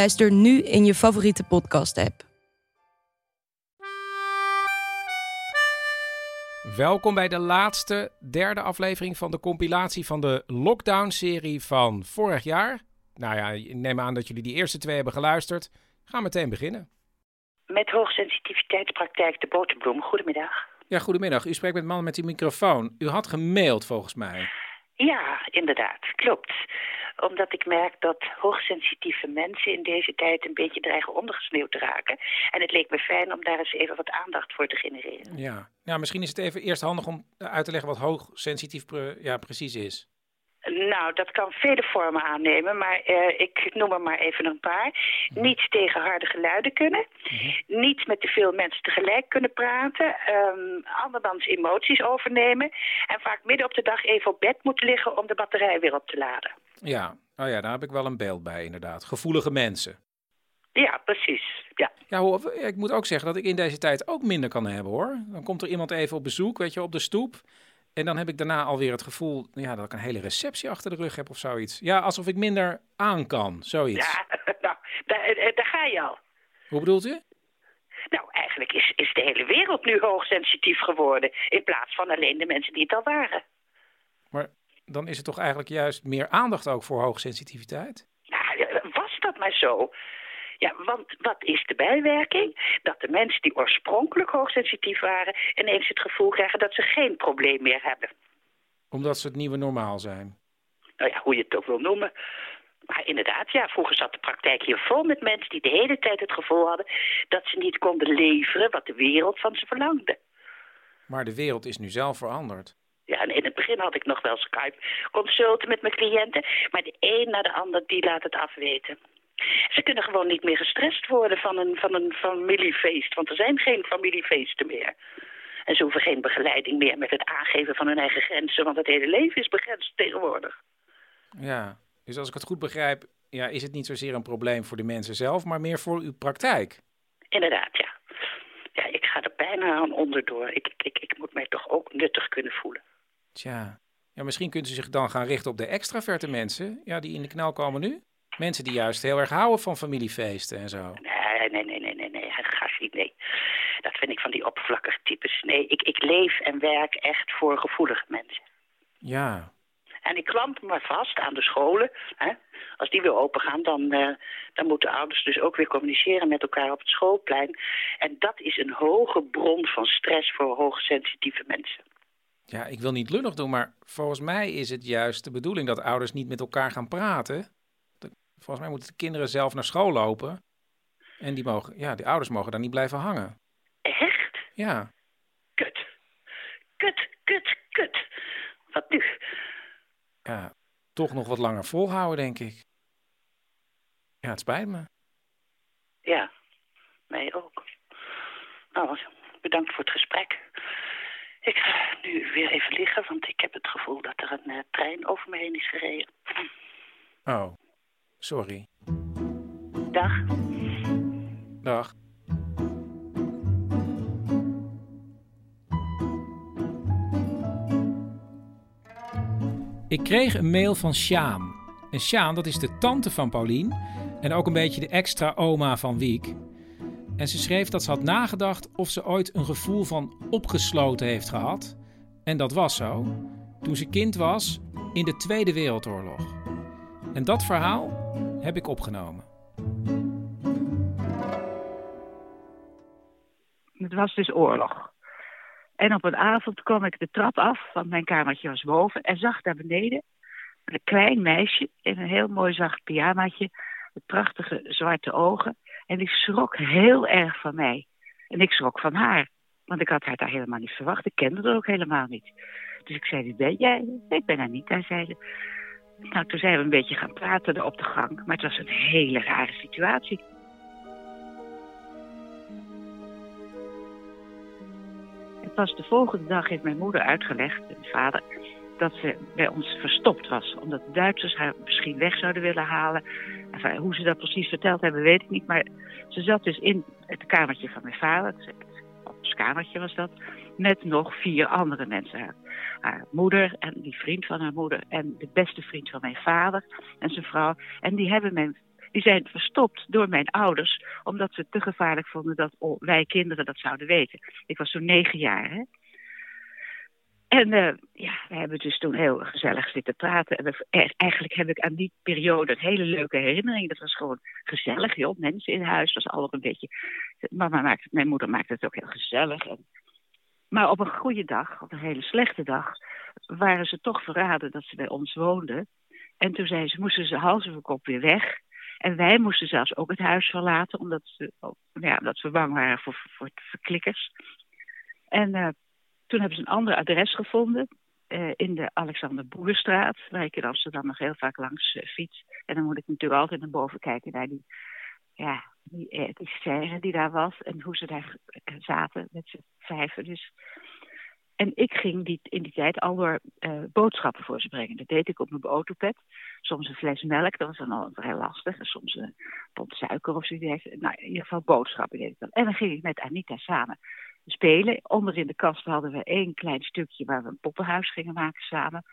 Luister nu in je favoriete podcast-app. Welkom bij de laatste, derde aflevering van de compilatie van de Lockdown-serie van vorig jaar. Nou ja, ik neem aan dat jullie die eerste twee hebben geluisterd. Ga meteen beginnen. Met hoogsensitiviteitspraktijk de boterbloem. Goedemiddag. Ja, goedemiddag. U spreekt met man met die microfoon. U had gemaild volgens mij. Ja, inderdaad, klopt. Omdat ik merk dat hoogsensitieve mensen in deze tijd een beetje dreigen ondergesneeuwd te raken. En het leek me fijn om daar eens even wat aandacht voor te genereren. Ja. ja, misschien is het even eerst handig om uit te leggen wat hoogsensitief pre- ja, precies is. Nou, dat kan vele vormen aannemen, maar eh, ik noem er maar even een paar. Niet tegen harde geluiden kunnen. Niet met te veel mensen tegelijk kunnen praten. ehm andermans emoties overnemen. En vaak midden op de dag even op bed moeten liggen om de batterij weer op te laden. Ja, oh ja, daar heb ik wel een beeld bij inderdaad. Gevoelige mensen. Ja, precies. Ja. Ja, hoor, ik moet ook zeggen dat ik in deze tijd ook minder kan hebben hoor. Dan komt er iemand even op bezoek, weet je, op de stoep. En dan heb ik daarna alweer het gevoel ja, dat ik een hele receptie achter de rug heb of zoiets. Ja, alsof ik minder aan kan, zoiets. Ja, nou, daar, eh, daar ga je al. Hoe bedoelt u? Nou, eigenlijk is, is de hele wereld nu hoogsensitief geworden. In plaats van alleen de mensen die het al waren. Maar dan is het toch eigenlijk juist meer aandacht ook voor hoogsensitiviteit? Nou, was dat maar zo? Ja, want wat is de bijwerking? Dat de mensen die oorspronkelijk hoogsensitief waren... ineens het gevoel krijgen dat ze geen probleem meer hebben. Omdat ze het nieuwe normaal zijn. Nou ja, hoe je het ook wil noemen. Maar inderdaad, ja, vroeger zat de praktijk hier vol met mensen... die de hele tijd het gevoel hadden dat ze niet konden leveren... wat de wereld van ze verlangde. Maar de wereld is nu zelf veranderd. Ja, en in het begin had ik nog wel Skype-consulten met mijn cliënten. Maar de een na de ander, die laat het afweten. Ze kunnen gewoon niet meer gestrest worden van een, van een familiefeest. Want er zijn geen familiefeesten meer. En ze hoeven geen begeleiding meer met het aangeven van hun eigen grenzen. Want het hele leven is begrensd tegenwoordig. Ja, dus als ik het goed begrijp, ja, is het niet zozeer een probleem voor de mensen zelf, maar meer voor uw praktijk. Inderdaad, ja. Ja, ik ga er bijna aan onderdoor. Ik, ik, ik moet mij toch ook nuttig kunnen voelen. Tja, ja, misschien kunt u zich dan gaan richten op de extraverte mensen, ja, die in de knel komen nu. Mensen die juist heel erg houden van familiefeesten en zo. Nee, nee, nee, nee, nee, nee, gaaf niet, nee. Dat vind ik van die oppervlakkige types. Nee, ik, ik leef en werk echt voor gevoelige mensen. Ja, En ik klamp me vast aan de scholen. Hè. Als die weer open gaan, dan, eh, dan moeten ouders dus ook weer communiceren met elkaar op het schoolplein. En dat is een hoge bron van stress voor hoogsensitieve mensen. Ja, ik wil niet lullig doen, maar volgens mij is het juist de bedoeling dat ouders niet met elkaar gaan praten. Volgens mij moeten de kinderen zelf naar school lopen. En die, mogen, ja, die ouders mogen daar niet blijven hangen. Echt? Ja, Kut. Kut, kut, kut. Wat nu? ja, toch nog wat langer volhouden, denk ik. Ja, het spijt me. Ja, mij ook. Nou, bedankt voor het gesprek. Ik ga nu weer even liggen, want ik heb het gevoel dat er een eh, trein over me heen is gereden. Oh, sorry. Dag. Dag. Ik kreeg een mail van Sjaan. En Sjaan, dat is de tante van Paulien. En ook een beetje de extra oma van Wiek. En ze schreef dat ze had nagedacht of ze ooit een gevoel van opgesloten heeft gehad. En dat was zo. Toen ze kind was in de Tweede Wereldoorlog. En dat verhaal heb ik opgenomen. Het was dus oorlog. En op een avond kwam ik de trap af, want mijn kamertje was boven, en zag daar beneden een klein meisje in een heel mooi zacht pyjamaatje, met prachtige zwarte ogen. En die schrok heel erg van mij. En ik schrok van haar, want ik had haar daar helemaal niet verwacht. Ik kende haar ook helemaal niet. Dus ik zei, wie ben jij? Ik ben Anita, zei ze. Nou, toen zijn we een beetje gaan praten op de gang. Maar het was een hele rare situatie. Het was de volgende dag, heeft mijn moeder uitgelegd, mijn vader, dat ze bij ons verstopt was. Omdat de Duitsers haar misschien weg zouden willen halen. Hoe ze dat precies verteld hebben, weet ik niet. Maar ze zat dus in het kamertje van mijn vader. Het kamertje was dat. Met nog vier andere mensen. Haar moeder en die vriend van haar moeder. En de beste vriend van mijn vader en zijn vrouw. En die hebben mijn die zijn verstopt door mijn ouders, omdat ze het te gevaarlijk vonden dat wij kinderen dat zouden weten. Ik was zo'n negen jaar. Hè? En uh, ja, we hebben dus toen heel gezellig zitten praten. En eigenlijk heb ik aan die periode een hele leuke herinnering. Dat was gewoon gezellig, joh. Mensen in huis was alles een beetje... Mama maakte, mijn moeder maakte het ook heel gezellig. En, maar op een goede dag, op een hele slechte dag... waren ze toch verraden dat ze bij ons woonden. En toen zei ze, moesten ze hals over kop weer weg. En wij moesten zelfs ook het huis verlaten, omdat, ze, ja, omdat we bang waren voor, voor verklikkers. En uh, toen hebben ze een ander adres gevonden uh, in de Alexander Boerstraat, waar ik in Amsterdam nog heel vaak langs uh, fiets. En dan moet ik natuurlijk altijd naar boven kijken naar die, ja, die, die serre die daar was en hoe ze daar zaten met z'n vijven. Dus en ik ging die, in die tijd al uh, boodschappen voor ze brengen. Dat deed ik op mijn autopet. Soms een fles melk, dat was dan al vrij lastig. En soms een pot suiker of zoiets. Nou, in ieder geval boodschappen deed ik dan. En dan ging ik met Anita samen spelen. Onder in de kast hadden we één klein stukje waar we een poppenhuis gingen maken samen.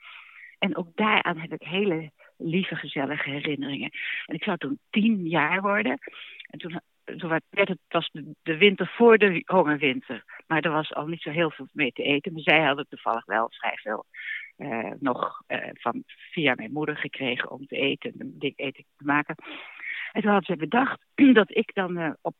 En ook daaraan heb ik hele lieve, gezellige herinneringen. En ik zou toen tien jaar worden. En toen toen werd het, was de, winter voor de hongerwinter. Maar er was al niet zo heel veel mee te eten. Maar zij hadden toevallig wel vrij veel uh, nog uh, van, via mijn moeder gekregen om te eten, dik eten te maken. En toen hadden ze bedacht dat ik dan uh, op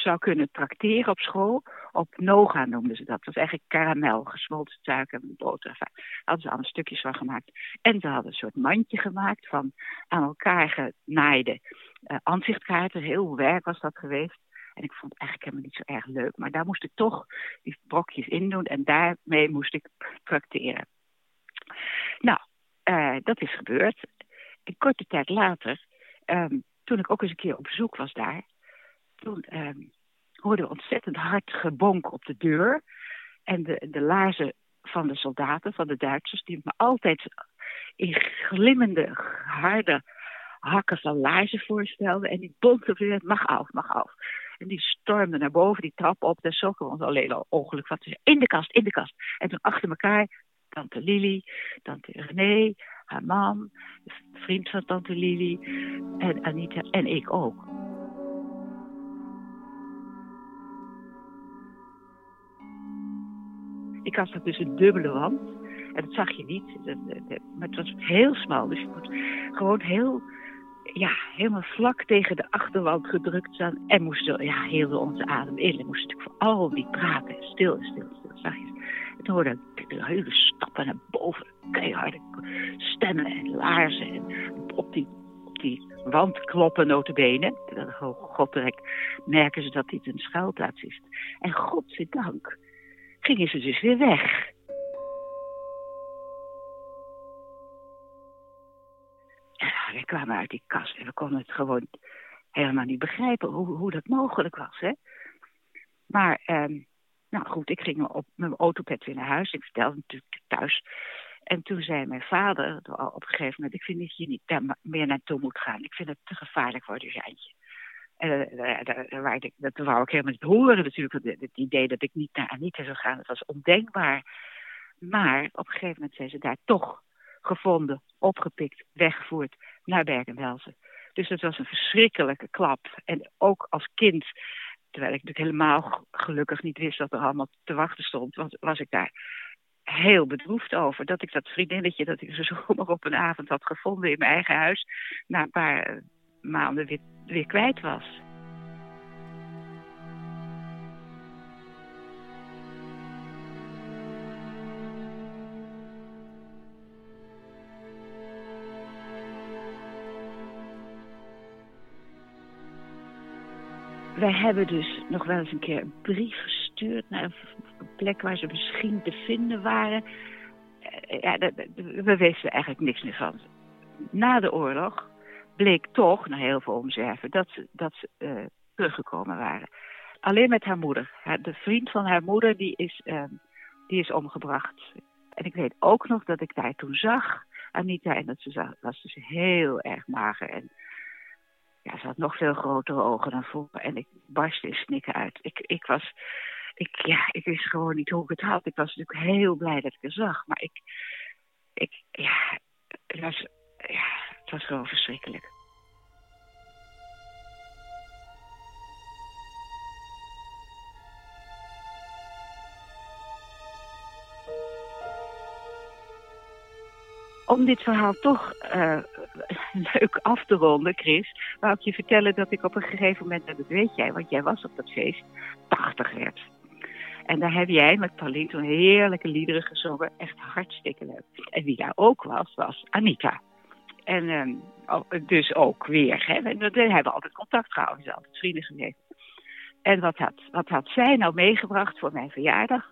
zou kunnen trakteren op school. Op Noga noemden ze dat. Dat was eigenlijk karamel, gesmolten suiker en boter. Daar hadden ze allemaal stukjes van gemaakt. En ze hadden een soort mandje gemaakt van aan elkaar genaaide uh, aanzichtkaarten. Heel werk was dat geweest. En ik vond het eigenlijk helemaal niet zo erg leuk. Maar daar moest ik toch die brokjes in doen. En daarmee moest ik tracteren. Nou, uh, dat is gebeurd. Een korte tijd later, um, toen ik ook eens een keer op bezoek was daar... toen um, hoorde we ontzettend hard gebonk op de deur. En de, de laarzen van de soldaten, van de Duitsers... die me altijd in glimmende, harde hakken van laarzen voorstelde. En die bonte weer, mag af, mag af. En die stormde naar boven, die trap op. Daar zoeken we ons alleen al ongeluk van. In de kast, in de kast. En toen achter elkaar, tante Lili, tante René, haar man, vriend van tante Lili en Anita en ik ook. Ik had dus een dubbele wand. En dat zag je niet. Maar het was heel smal. Dus je moet gewoon heel ja, helemaal vlak tegen de achterwand gedrukt staan. En moesten, ja, hielden onze adem in. En moesten natuurlijk voor al die praten. Stil, stil, stil, zachtjes. En toen hoorde ik de hele stappen naar boven. Keiharde stemmen en laarzen. En op die, op die wand kloppen notabene. Godrek merken ze dat dit een schuilplaats is. En godzijdank gingen ze dus weer weg. we kwamen uit die kast en we konden het gewoon helemaal niet begrijpen hoe, hoe dat mogelijk was. Hè? Maar, um, nou goed, ik ging op mijn autopet weer naar huis. Ik vertelde natuurlijk thuis. En toen zei mijn vader op een gegeven moment... ik vind dat je niet daar meer naartoe moet gaan. Ik vind het te gevaarlijk voor Jantje. En uh, daar, ik, dat wou ik helemaal niet horen natuurlijk. Het, idee dat ik niet naar Anita zou gaan, dat was ondenkbaar. Maar op een gegeven moment zijn ze daar toch gevonden, opgepikt, weggevoerd naar Bergen-Belsen. Dus dat was een verschrikkelijke klap. En ook als kind, terwijl ik natuurlijk helemaal gelukkig niet wist wat er allemaal te wachten stond, was, was ik daar heel bedroefd over. Dat ik dat vriendinnetje dat ik zo zomaar op een avond had gevonden in mijn eigen huis, na een paar maanden weer, weer kwijt was. Wij hebben dus nog wel eens een keer een brief gestuurd naar een plek waar ze misschien te vinden waren. Eh, ja, we wisten eigenlijk niks meer van. Na de oorlog bleek toch, na heel veel omzwerven, dat ze, dat ze uh, teruggekomen waren. Alleen met haar moeder. De vriend van haar moeder die is, uh, die is omgebracht. En ik weet ook nog dat ik daar toen zag, Anita, en dat ze was dus heel erg mager. En ja, ze had nog veel grotere ogen dan vroeger. En ik barstte in snikken uit. Ik, ik was, ik, ja, ik wist gewoon niet hoe ik het had. Ik was natuurlijk heel blij dat ik het zag. Maar ik, ik ja, het was, ja, het was gewoon verschrikkelijk. Om dit verhaal toch uh, leuk af te ronden, Chris, wou ik je vertellen dat ik op een gegeven moment, dat weet jij, want jij was op dat feest, 80 werd. En daar heb jij met Pauline toen heerlijke liederen gezongen. Echt hartstikke leuk. En wie daar ook was, was Anita. En um, dus ook weer. Hè. We, hebben altijd contact gehouden. Altijd vrienden geweest. En wat had, wat had zij nou meegebracht voor mijn verjaardag?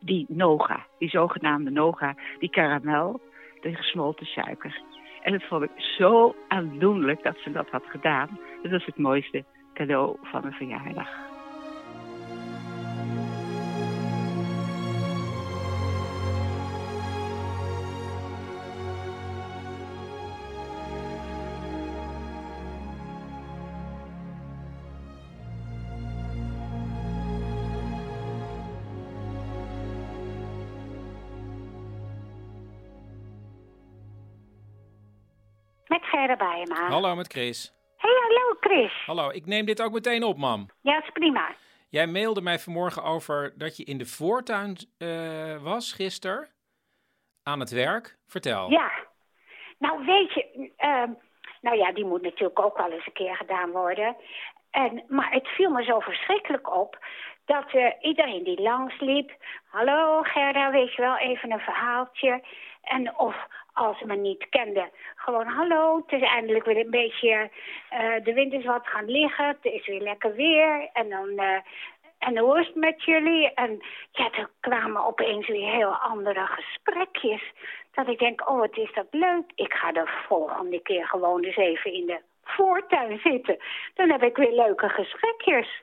Die Noga, die zogenaamde Noga, die karamel, de gesmolten suiker. En dat vond ik zo aandoenlijk dat ze dat had gedaan. Dat was het mooiste cadeau van mijn verjaardag. Hallo, met Chris. Hey, hallo Chris. Hallo, ik neem dit ook meteen op, mam. Ja, is prima. Jij mailde mij vanmorgen over dat je in de voortuin uh, was gisteren. Aan het werk. Vertel. Ja. Nou, weet je, uh, nou ja, die moet natuurlijk ook wel eens een keer gedaan worden. En, maar het viel me zo verschrikkelijk op dat uh, iedereen die langsliep... Hallo Gerda, weet je wel, even een verhaaltje. En of als ze me niet kenden, gewoon hallo. Het is eindelijk weer een beetje, uh, de wind is wat gaan liggen. Het is weer lekker weer. En dan, uh, en hoe is het met jullie? En ja, er kwamen opeens weer heel andere gesprekjes. Dat ik denk, oh, wat is dat leuk. Ik ga de volgende keer gewoon eens even in de voortuin zitten. Dan heb ik weer leuke gesprekjes.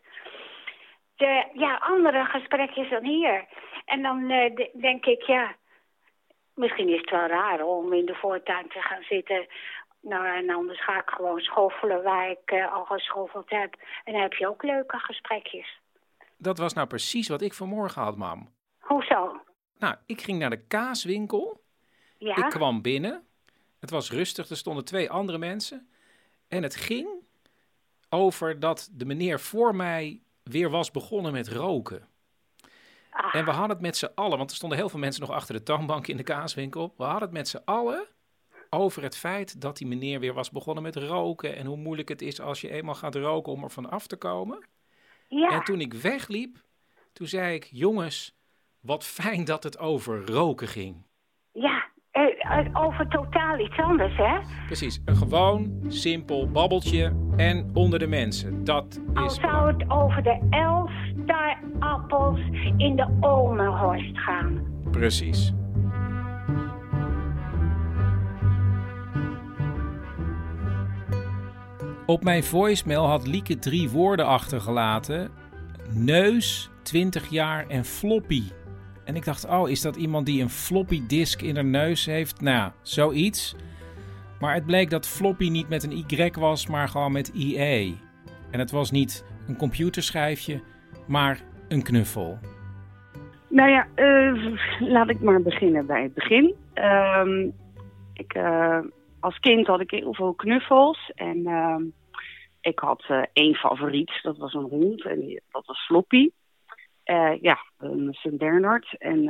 De, ja, andere gesprekjes dan hier. En dan uh, denk ik, ja, misschien is het wel raar om in de voortuin te gaan zitten. Nou, en anders ga ik gewoon schoffelen waar ik uh, al geschoffeld heb. En dan heb je ook leuke gesprekjes. Dat was nou precies wat ik vanmorgen had, mam. Hoezo? Nou, ik ging naar de kaaswinkel. Ja? Ik kwam binnen. Het was rustig, er stonden twee andere mensen. En het ging over dat de meneer voor mij weer was begonnen met roken. En we hadden het met z'n allen, want er stonden heel veel mensen nog achter de toonbank in de kaaswinkel. We hadden het met z'n allen over het feit dat die meneer weer was begonnen met roken. En hoe moeilijk het is als je eenmaal gaat roken om er van af te komen. Ja. En toen ik wegliep, toen zei ik: Jongens, wat fijn dat het over roken ging. Ja, eh, eh, over totaal iets anders, hè? Precies, een gewoon, simpel babbeltje en onder de mensen. Dat is. Al zou het over de elf appels in de Omenhorst gaan. Precies. Op mijn voicemail had Lieke drie woorden achtergelaten: neus, 20 jaar en floppy. En ik dacht, oh, is dat iemand die een floppy disk in haar neus heeft? Nou, zoiets. Maar het bleek dat floppy niet met een Y was, maar gewoon met IE. En het was niet een computerschijfje, maar een knuffel. Nou ja, uh, laat ik maar beginnen bij het begin. Uh, ik, uh, als kind had ik heel veel knuffels. En uh, ik had uh, één favoriet, dat was een hond. En dat was Floppy. ja, een St. Bernard. En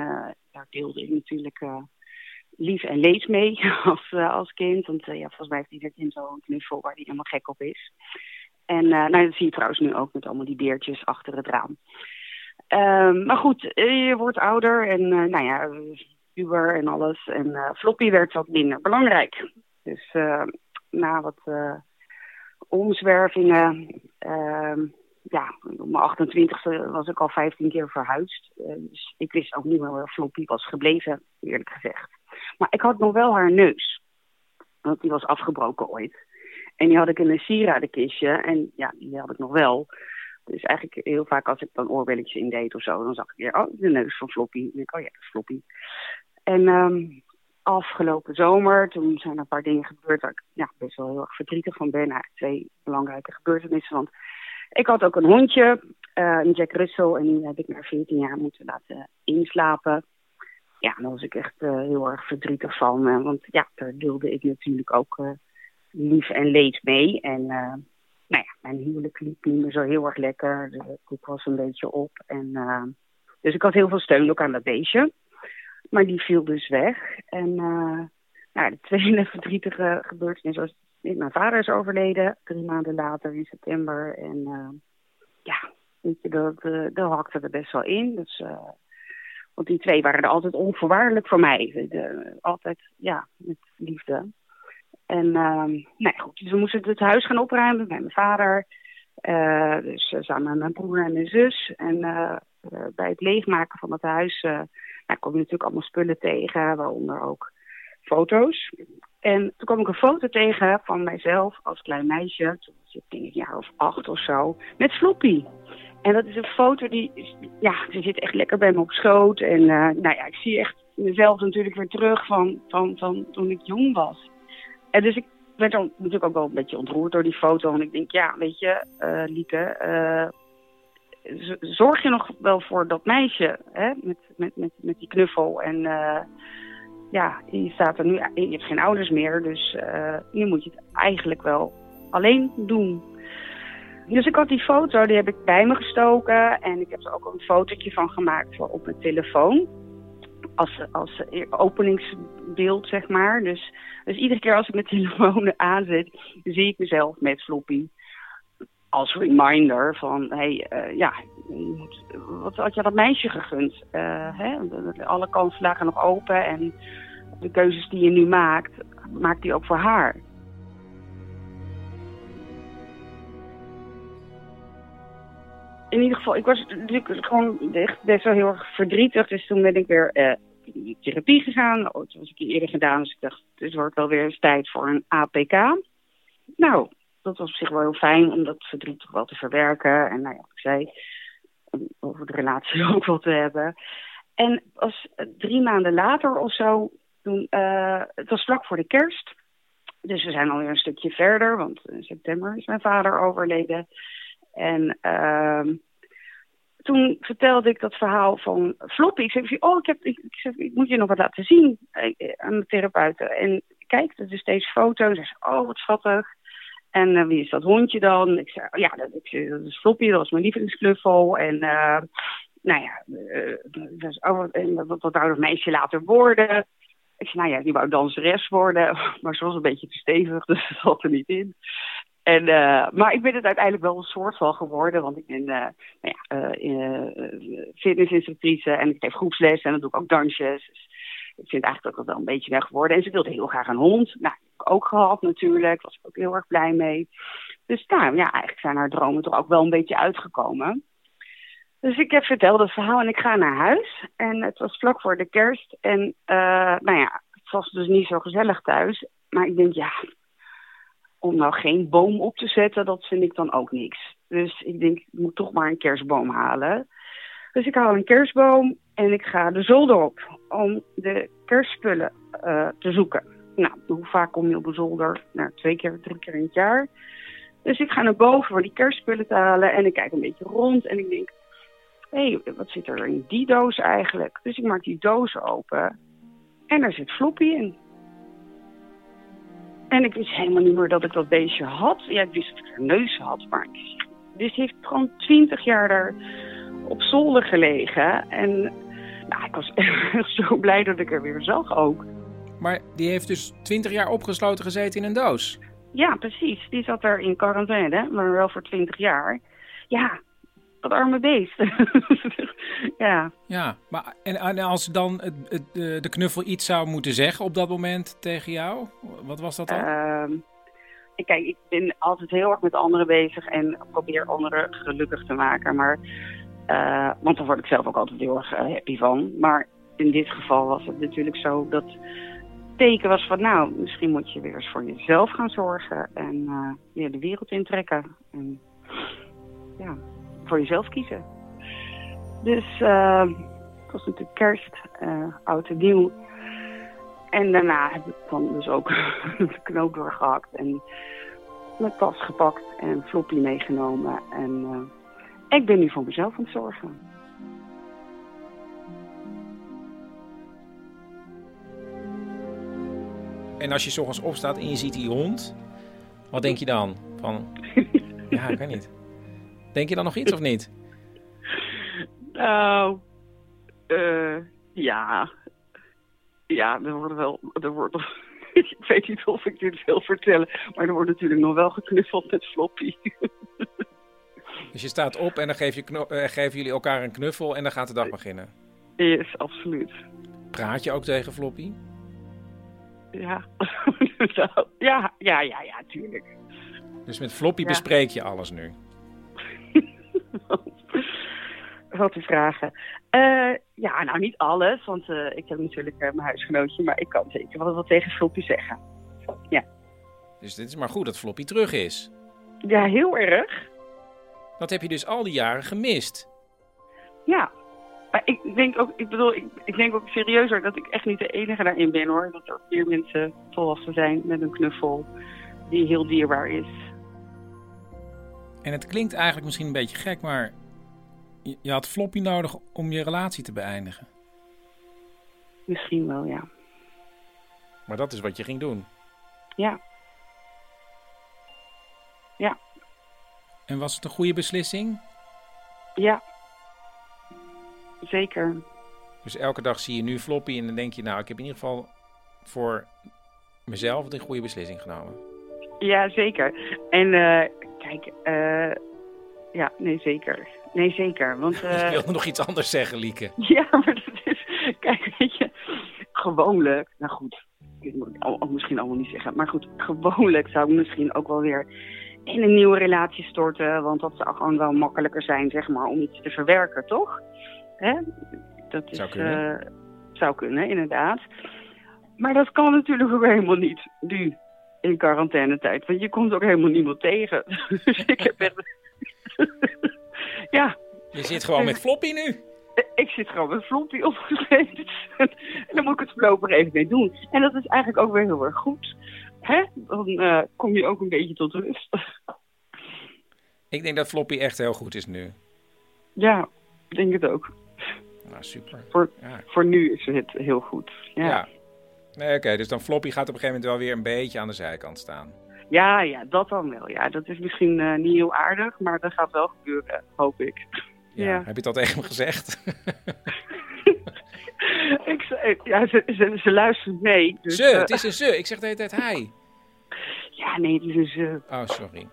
daar deelde ik natuurlijk lief en leed mee als, als kind. Want ja, volgens mij heeft ieder kind zo'n knuffel waar hij helemaal gek op is. En nou, dat zie je trouwens nu ook met allemaal die beertjes achter het raam. Ehm, maar goed, je wordt ouder en nou ja, Uber en alles. En floppy werd wat minder belangrijk. Dus na wat omzwervingen. Ehm, ja, op mijn 28e was ik al 15 keer verhuisd. Uh, dus ik wist ook niet meer waar Floppy was gebleven, eerlijk gezegd. Maar ik had nog wel haar neus. Want die was afgebroken ooit. En die had ik in een sieradenkistje. En ja, die had ik nog wel. Dus eigenlijk heel vaak als ik dan oorbelletjes indeed of zo, dan zag ik weer, oh, de neus van Floppy. En ik, oh ja, Floppy. En um, afgelopen zomer, toen zijn er een paar dingen gebeurd waar ik ja, best wel heel erg verdrietig van ben. Eigenlijk twee belangrijke gebeurtenissen. Want ik had ook een hondje, uh, een Jack Russell, en die heb ik na 14 jaar moeten laten inslapen. Ja, daar was ik echt uh, heel erg verdrietig van. Uh, want ja, daar deelde ik natuurlijk ook lief en leed mee. En nou ja, mijn huwelijk liep niet meer zo heel erg lekker. De koek was een beetje op. En, dus ik had heel veel steun ook aan dat beestje. Maar die viel dus weg. En uh, nou, de tweede verdrietige gebeurtenis was... Mijn vader is overleden, drie maanden later in september. En uh, ja, weet je, dat, uh, dat hakte er best wel in. Dus, want die twee waren er altijd onvoorwaardelijk voor mij. De, altijd, ja, met liefde. En nou goed, dus we moesten het huis gaan opruimen met mijn vader. dus samen met mijn broer en mijn zus. En bij het leegmaken van het huis nou, kom je natuurlijk allemaal spullen tegen, waaronder ook foto's. En toen kwam ik een foto tegen van mijzelf als klein meisje. Toen ik denk een jaar of acht of zo. Met Floppy. En dat is een foto die, ja, die zit echt lekker bij me op schoot. En uh, nou ja, ik zie echt mezelf natuurlijk weer terug van, van, van toen ik jong was. Dus ik werd dan natuurlijk ook wel een beetje ontroerd door die foto. En ik denk, ja, weet je, uh, Lieke, uh, zorg je nog wel voor dat meisje hè? Met, met, met, met die knuffel. En uh, ja, je staat er nu, je hebt geen ouders meer, dus nu moet je het eigenlijk wel alleen doen. Dus ik had die foto, die heb ik bij me gestoken en ik heb er ook een fotootje van gemaakt voor op mijn telefoon. Als, als openingsbeeld, zeg maar. Dus, dus iedere keer als ik mijn telefoon aanzet, zie ik mezelf met Floppy als reminder van, hé, hey, uh, ja, wat had je dat meisje gegund? Uh, hè? Alle kansen lagen nog open en de keuzes die je nu maakt, maakt die ook voor haar. In ieder geval, ik was natuurlijk gewoon echt best wel heel erg verdrietig. Dus toen ben ik weer in therapie gegaan. Dat was ik eerder gedaan, dus ik dacht, het wordt wel weer eens tijd voor een APK. Nou, dat was op zich wel heel fijn om dat verdriet toch wel te verwerken. En nou ja, ik zei, over de relatie ook wel te hebben. En als drie maanden later of zo, toen, uh, het was vlak voor de kerst. Dus we zijn alweer een stukje verder, want in september is mijn vader overleden. En uh, toen vertelde ik dat verhaal van Floppy. Ik zei, oh, ik, heb, ik, ik, ik moet je nog wat laten zien eh, aan de therapeuten. En kijk, er is steeds foto's. Zei, oh, wat schattig. En uh, wie is dat hondje dan? Ik zei, oh, ja, dat, ik, dat is Floppy, dat was mijn lievelingsknuffel. En uh, nou ja, uh, dat oh, en wat, wat wou dat meisje later worden? Ik zei, nou ja, die wou danseres worden. Maar ze was een beetje te stevig, dus dat zat er niet in. En, uh, maar ik ben het uiteindelijk wel een soort van geworden. Want ik ben uh, nou ja, uh, fitnessinstructrice en ik geef groepsles en dan doe ik ook dansjes. Dus ik vind eigenlijk het wel een beetje weg geworden. En ze wilde heel graag een hond. Nou, ik ook gehad natuurlijk. Was ik ook heel erg blij mee. Dus nou ja, eigenlijk zijn haar dromen toch ook wel een beetje uitgekomen. Dus ik heb verteld het verhaal en ik ga naar huis. En het was vlak voor de kerst. En nou ja, het was dus niet zo gezellig thuis. Maar ik denk, ja, om nou geen boom op te zetten, dat vind ik dan ook niks. Dus ik denk, ik moet toch maar een kerstboom halen. Dus ik haal een kerstboom en ik ga de zolder op om de kerstspullen uh, te zoeken. Nou, hoe vaak kom je op de zolder? Nou, twee keer, drie keer in het jaar. Dus ik ga naar boven voor die kerstspullen te halen en ik kijk een beetje rond en ik denk, hé, hey, wat zit er in die doos eigenlijk? Dus ik maak die doos open en er zit Floppy in. En ik wist helemaal niet meer dat ik dat beestje had. Ja, ik wist dat ik een neus had, maar dus heeft gewoon twintig jaar daar op zolder gelegen. En nou, ik was echt zo blij dat ik er weer zag ook. Maar die heeft dus 20 jaar opgesloten gezeten in een doos. Ja, precies. Die zat er in quarantaine, maar wel voor 20 jaar. Ja, dat arme beest. ja. Ja, maar en, en als dan het, het, de knuffel iets zou moeten zeggen op dat moment tegen jou, wat was dat dan? Ehm, kijk, ik ben altijd heel erg met anderen bezig en probeer anderen gelukkig te maken. Maar, eh, want daar word ik zelf ook altijd heel erg eh, happy van. Maar in dit geval was het natuurlijk zo dat het teken was van... nou, misschien moet je weer eens voor jezelf gaan zorgen en eh, weer de wereld intrekken. En ja, voor jezelf kiezen. Dus eh, het was natuurlijk kerst, eh oud en nieuw. En daarna heb ik dan dus ook de knoop doorgehakt en mijn tas gepakt en floppy meegenomen. En eh, ik ben nu voor mezelf aan het zorgen. En als je 's ochtends opstaat en je ziet die hond, wat denk je dan? Van, ja, ik weet niet. Denk je dan nog iets of niet? Nou, eh, ja. Ja, er wordt wel. Er wordt, ik weet niet of ik dit wil vertellen, maar er wordt natuurlijk nog wel geknuffeld met floppy. Dus je staat op en dan geef je eh, geven jullie elkaar een knuffel en dan gaat de dag beginnen. Yes, absoluut. Praat je ook tegen Floppy? Ja. Nou, ja, ja, ja, ja, tuurlijk. Dus met Floppy Ja. bespreek je alles nu. Wat te vragen. Eh, ja, nou niet alles, want eh, ik heb natuurlijk eh, mijn huisgenootje, maar ik kan zeker wel wat tegen Floppy zeggen. Dus dit is maar goed dat Floppy terug is. Ja, heel erg. Dat heb je dus al die jaren gemist. Ja. Maar ik denk ook, ik bedoel, ik, ik denk ook serieus hoor, dat ik echt niet de enige daarin ben hoor. Dat er meer mensen volwassen zijn met een knuffel die heel dierbaar is. En het klinkt eigenlijk misschien een beetje gek, maar je, had Floppy nodig om je relatie te beëindigen. Misschien wel, ja. Maar dat is wat je ging doen. Ja. Ja, En was het een goede beslissing? ja. Zeker. Dus elke dag zie je nu Floppy en dan denk je, nou, ik heb in ieder geval voor mezelf een goede beslissing genomen. Ja, zeker. En eh, kijk, eh, ja, nee, zeker. Nee, zeker. Want, eh, ik wilde nog iets anders zeggen, Lieke. Ja, maar dat is... Kijk, weet je, gewoonlijk... Nou goed, dit moet ik al, misschien allemaal niet zeggen. Maar goed, gewoonlijk zou ik misschien ook wel weer in een nieuwe relatie storten. Want dat zou gewoon wel makkelijker zijn, zeg maar, om iets te verwerken, toch? Hè? Dat is, Zou kunnen. eh, zou kunnen, inderdaad. Maar dat kan natuurlijk ook helemaal niet, nu, in quarantainetijd. Want je komt ook helemaal niemand tegen. Dus ik heb echt... ja, Je zit gewoon met Floppy nu. ik zit gewoon met Floppy opgeschreven. en dan moet ik het voorlopig even mee doen. En dat is eigenlijk ook weer heel erg goed. Hè? Dan eh, kom je ook een beetje tot rust. Ik denk dat Floppy echt heel goed is nu. ja, ik denk het ook. Nou, super. Voor, Ja. voor nu is het heel goed. Ja, Ja. ja. Nee, oké, dus dan Floppy gaat op een gegeven moment wel weer een beetje aan de zijkant staan. Ja, dat dan wel. Ja, dat is misschien eh, niet heel aardig, maar dat gaat wel gebeuren, hoop ik. Ja. Ja. Heb je al tegen hem gezegd? ik ja, ze, ze, ze luistert mee. Dus, ze, eh, het is een ze. Ik zeg de hele tijd hij. Ja, nee, het is een ze. Oh, sorry.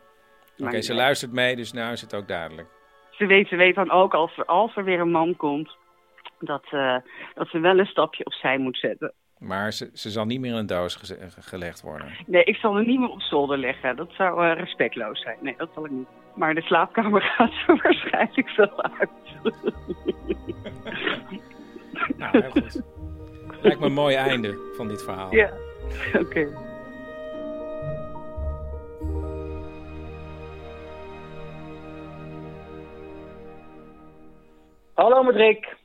Oké, ze ja. luistert mee, dus nou is het ook duidelijk. ze weet, ze weet dan ook als er, als er weer een man komt, dat, eh, dat ze wel een stapje opzij moet zetten. Maar ze, ze zal niet meer in een doos ge- gelegd worden. Nee, ik zal er niet meer op zolder leggen. Dat zou eh, respectloos zijn. Nee, dat zal ik niet. Maar de slaapkamer gaat er waarschijnlijk wel uit. Nou, heel goed. Lijkt me een mooi einde van dit verhaal. Ja, oké. Hallo met Rick.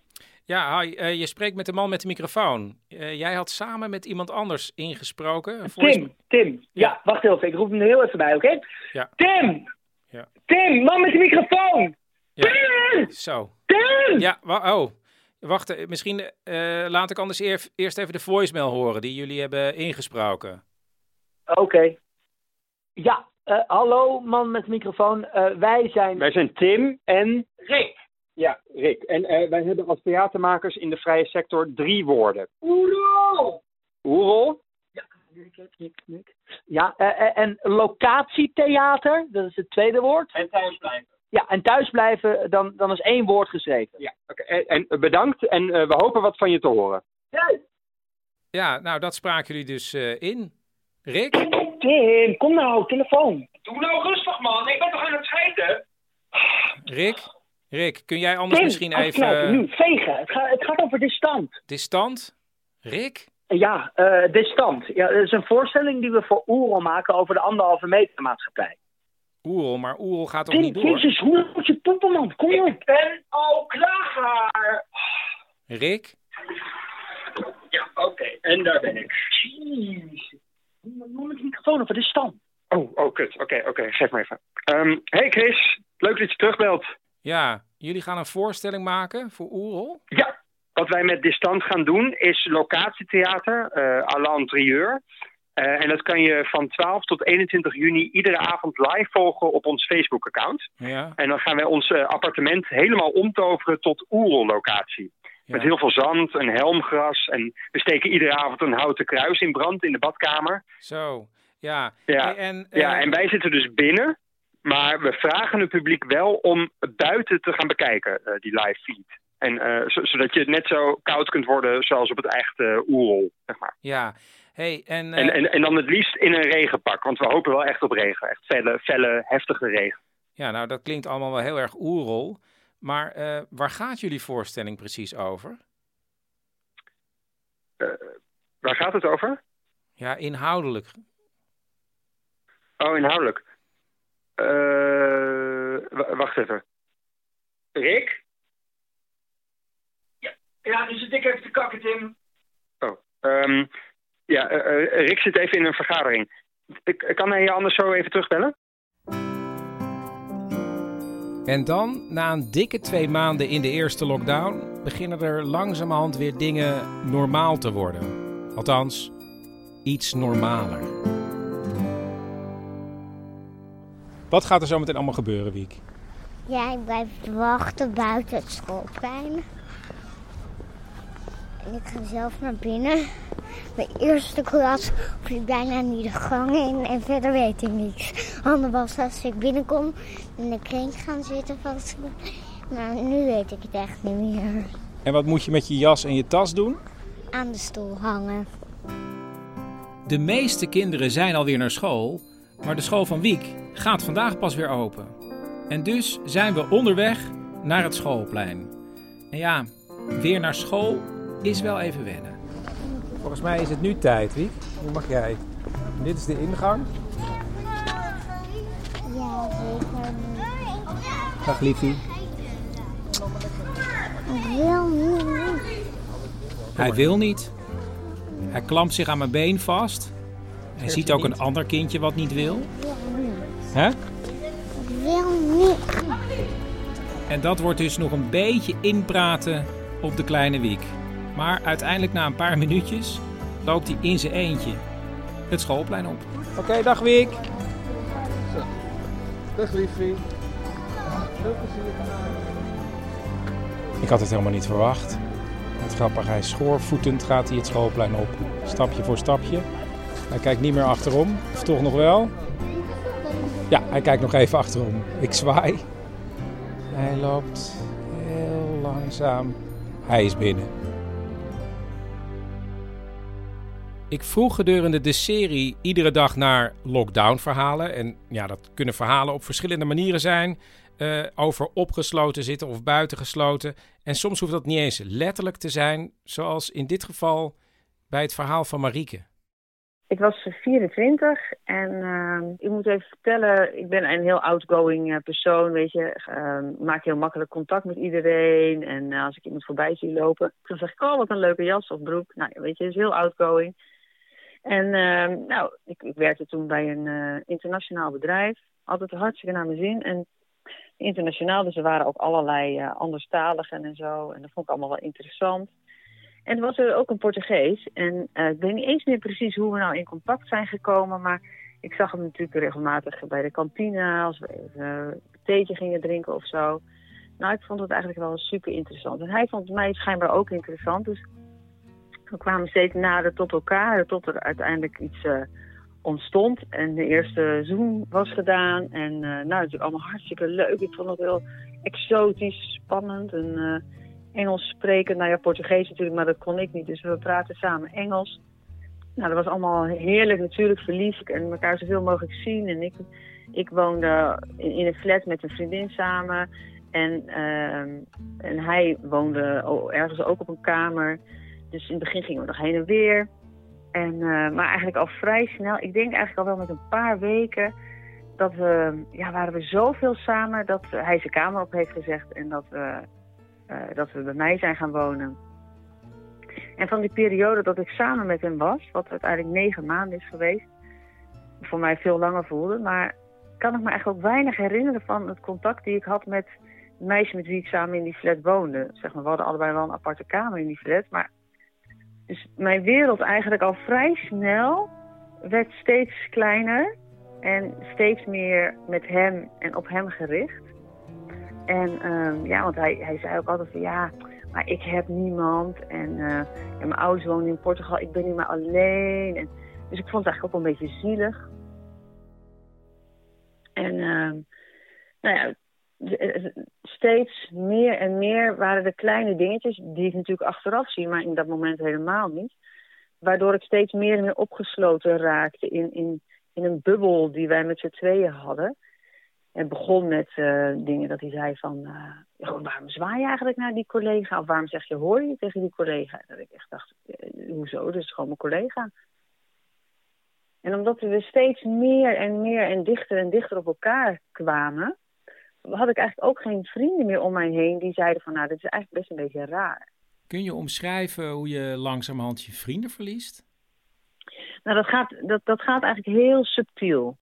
Ja, hi, eh, je spreekt met de man met de microfoon. Eh, jij had samen met iemand anders ingesproken. Tim, Tim. Ja, wacht even. Ik roep hem er heel even bij, oké? Ja. Tim! Ja. Tim, man met de microfoon! Ja. Tim! Zo. Tim! Ja, wa- oh. Wacht, eh, misschien eh, laat ik anders eer- eerst even de voicemail horen die jullie hebben ingesproken. Oké. Ja, eh, hallo man met de microfoon. Eh, wij zijn... Wij zijn Tim en Rick. Ja, Rick. En eh, wij hebben als theatermakers in de vrije sector drie woorden. Uno! Oerol. Ja, Ja, eh, eh, en locatietheater, dat is het tweede woord. En thuisblijven. Ja, en thuisblijven, dan, dan is één woord geschreven. Ja, oké. En, en bedankt en eh, we hopen wat van je te horen. Ja, nou dat spraken jullie dus eh, in. Rick? Tim, kom nou, telefoon. Doe nou rustig man, ik ben toch aan het scheiden? Rick? Rick, kun jij anders misschien even... nu, vegen. Het, gaat het gaat over distant. Distant? Rick? Ja, eh distant. Ja, dat is een voorstelling die we voor Oerol maken over de anderhalve meter maatschappij. Oerol, maar Oerol gaat toch niet door? jezus, hoe moet je poepen, man? Kom op. Ik ben al klaar. Rick? Ja, oké. En daar ben ik. Jeez. Noem de microfoon over distant. Oh, oh, kut. Oké, oké. Geef me even. Ehm, hey Chris, leuk dat je terugbelt. Ja, jullie gaan een voorstelling maken voor Oerol? Ja, wat wij met Distant gaan doen is locatietheater eh à l'intérieur. Eh, en dat kan je van 12 tot 21 juni iedere avond live volgen op ons Facebook-account. Ja. En dan gaan wij ons eh, appartement helemaal omtoveren tot Oerol-locatie. Met heel veel zand en helmgras. En we steken iedere avond een houten kruis in brand in de badkamer. Zo, ja. Ja, en, ja, en wij zitten dus binnen. Maar we vragen het publiek wel om buiten te gaan bekijken, eh, die live feed. En eh, zo- zodat je net zo koud kunt worden zoals op het echte Oerol, zeg maar. Ja. Hey, en, eh, En, en, en dan het liefst in een regenpak, want we hopen wel echt op regen. Echt felle, felle heftige regen. ja, nou dat klinkt allemaal wel heel erg Oerol. Maar eh, waar gaat jullie voorstelling precies over? Eh, waar gaat het over? Ja, inhoudelijk. Oh, inhoudelijk. Eh, wacht even. Rick? Ja, nu zit ik even te kakken, Tim. Oh, ehm, ja, eh, eh, Rick zit even in een vergadering. Ik, kan hij je anders zo even terugbellen? En dan, na een dikke twee maanden in de eerste lockdown, beginnen er langzamerhand weer dingen normaal te worden. Althans, iets normaler. Wat gaat er zo meteen allemaal gebeuren, Wiek? Jij blijft wachten buiten het schoolplein. En ik ga zelf naar binnen. Mijn eerste klas vlieg bijna niet de gang in en verder weet ik niks. Ander was als ik binnenkom in de kring gaan zitten school. Maar nu weet ik het echt niet meer. En wat moet je met je jas en je tas doen? Aan de stoel hangen. De meeste kinderen zijn alweer naar school, maar de school van Wiek gaat vandaag pas weer open. En dus zijn we onderweg naar het schoolplein. En ja, weer naar school is wel even wennen. Volgens mij is het nu tijd, Wiek. Nu mag jij. Dit is de ingang. Ja, zeker. Dag liefie. Ik wil niet. Hij wil niet. Hij klampt zich aan mijn been vast. Hij ziet ook een ander kindje wat niet wil. Hè? Ik wil niet. En dat wordt dus nog een beetje inpraten op de kleine Wiek. Maar uiteindelijk na een paar minuutjes loopt hij in zijn eentje het schoolplein op. Oké, dag Wiek. Dag liefie. Ik had het helemaal niet verwacht. Wat grappig, hij is schoorvoetend gaat hij het schoolplein op. Stapje voor stapje. Hij kijkt niet meer achterom, of toch nog wel? Ja, hij kijkt nog even achterom. Ik zwaai. Hij loopt heel langzaam. Hij is binnen. Ik vroeg gedurende de serie iedere dag naar lockdown-verhalen. En ja, dat kunnen verhalen op verschillende manieren zijn. eh, over opgesloten zitten of buitengesloten. En soms hoeft dat niet eens letterlijk te zijn, zoals in dit geval bij het verhaal van Marieke. Ik was 24 en ehm, ik moet even vertellen, ik ben een heel outgoing eh, persoon, weet je. Ehm, maak heel makkelijk contact met iedereen en eh, als ik iemand voorbij zie lopen, dan zeg ik, oh wat een leuke jas of broek. Nou, weet je, is heel outgoing. En ehm, nou, ik, ik werkte toen bij een eh, internationaal bedrijf, altijd hartstikke naar mijn zin. En internationaal, dus er waren ook allerlei anderstaligen en zo. En dat vond ik allemaal wel interessant. En was er ook een Portugees. En eh, ik weet niet eens meer precies hoe we nou in contact zijn gekomen. Maar ik zag hem natuurlijk regelmatig bij de kantine. Als we even eh, een theetje gingen drinken of zo. Nou, ik vond het eigenlijk wel super interessant. En hij vond mij schijnbaar ook interessant. Dus We kwamen steeds nader tot elkaar, tot er uiteindelijk iets uh, ontstond. En de eerste zoen was gedaan. En uh, nou, natuurlijk allemaal hartstikke leuk. Ik vond het heel exotisch, spannend. En Engels spreken, nou ja, Portugees natuurlijk, maar dat kon ik niet. Dus we praten samen Engels. Nou, dat was allemaal heerlijk natuurlijk, verliefd en elkaar zoveel mogelijk zien. En ik, ik woonde in, een flat met een vriendin samen. En, uh, en hij woonde ergens ook op een kamer. Dus in het begin gingen we nog heen en weer. En, uh, maar eigenlijk al vrij snel, ik denk eigenlijk al wel met een paar weken, dat we, ja, waren we zoveel samen dat hij zijn kamer op heeft gezegd en dat we, dat we bij mij zijn gaan wonen. En van die periode dat ik samen met hem was, wat uiteindelijk negen maanden is geweest, voor mij veel langer voelde, maar kan ik me eigenlijk ook weinig herinneren van het contact die ik had met het meisje met wie ik samen in die flat woonde. Zeg maar, we hadden allebei wel een aparte kamer in die flat, maar dus mijn wereld eigenlijk al vrij snel werd steeds kleiner en steeds meer met hem en op hem gericht. En um, ja, want hij, hij zei ook altijd van ja, maar ik heb niemand. En, en mijn ouders wonen in Portugal, ik ben niet meer alleen. En, dus ik vond het eigenlijk ook een beetje zielig. En uh, nou ja, steeds meer en meer waren de kleine dingetjes, die ik natuurlijk achteraf zie, maar in dat moment helemaal niet. Waardoor ik steeds meer en meer opgesloten raakte in, in, in een bubbel die wij met z'n tweeën hadden. Het begon met uh, dingen dat hij zei van, uh, waarom zwaai je eigenlijk naar die collega? Of waarom zeg je hoor je tegen die collega? Dat ik echt dacht, uh, hoezo? Dat is gewoon mijn collega. En omdat we steeds meer en meer en dichter en dichter op elkaar kwamen, had ik eigenlijk ook geen vrienden meer om mij heen die zeiden van, nou, dit is eigenlijk best een beetje raar. Kun je omschrijven hoe je langzamerhand je vrienden verliest? Nou, dat gaat, dat, dat gaat eigenlijk heel subtiel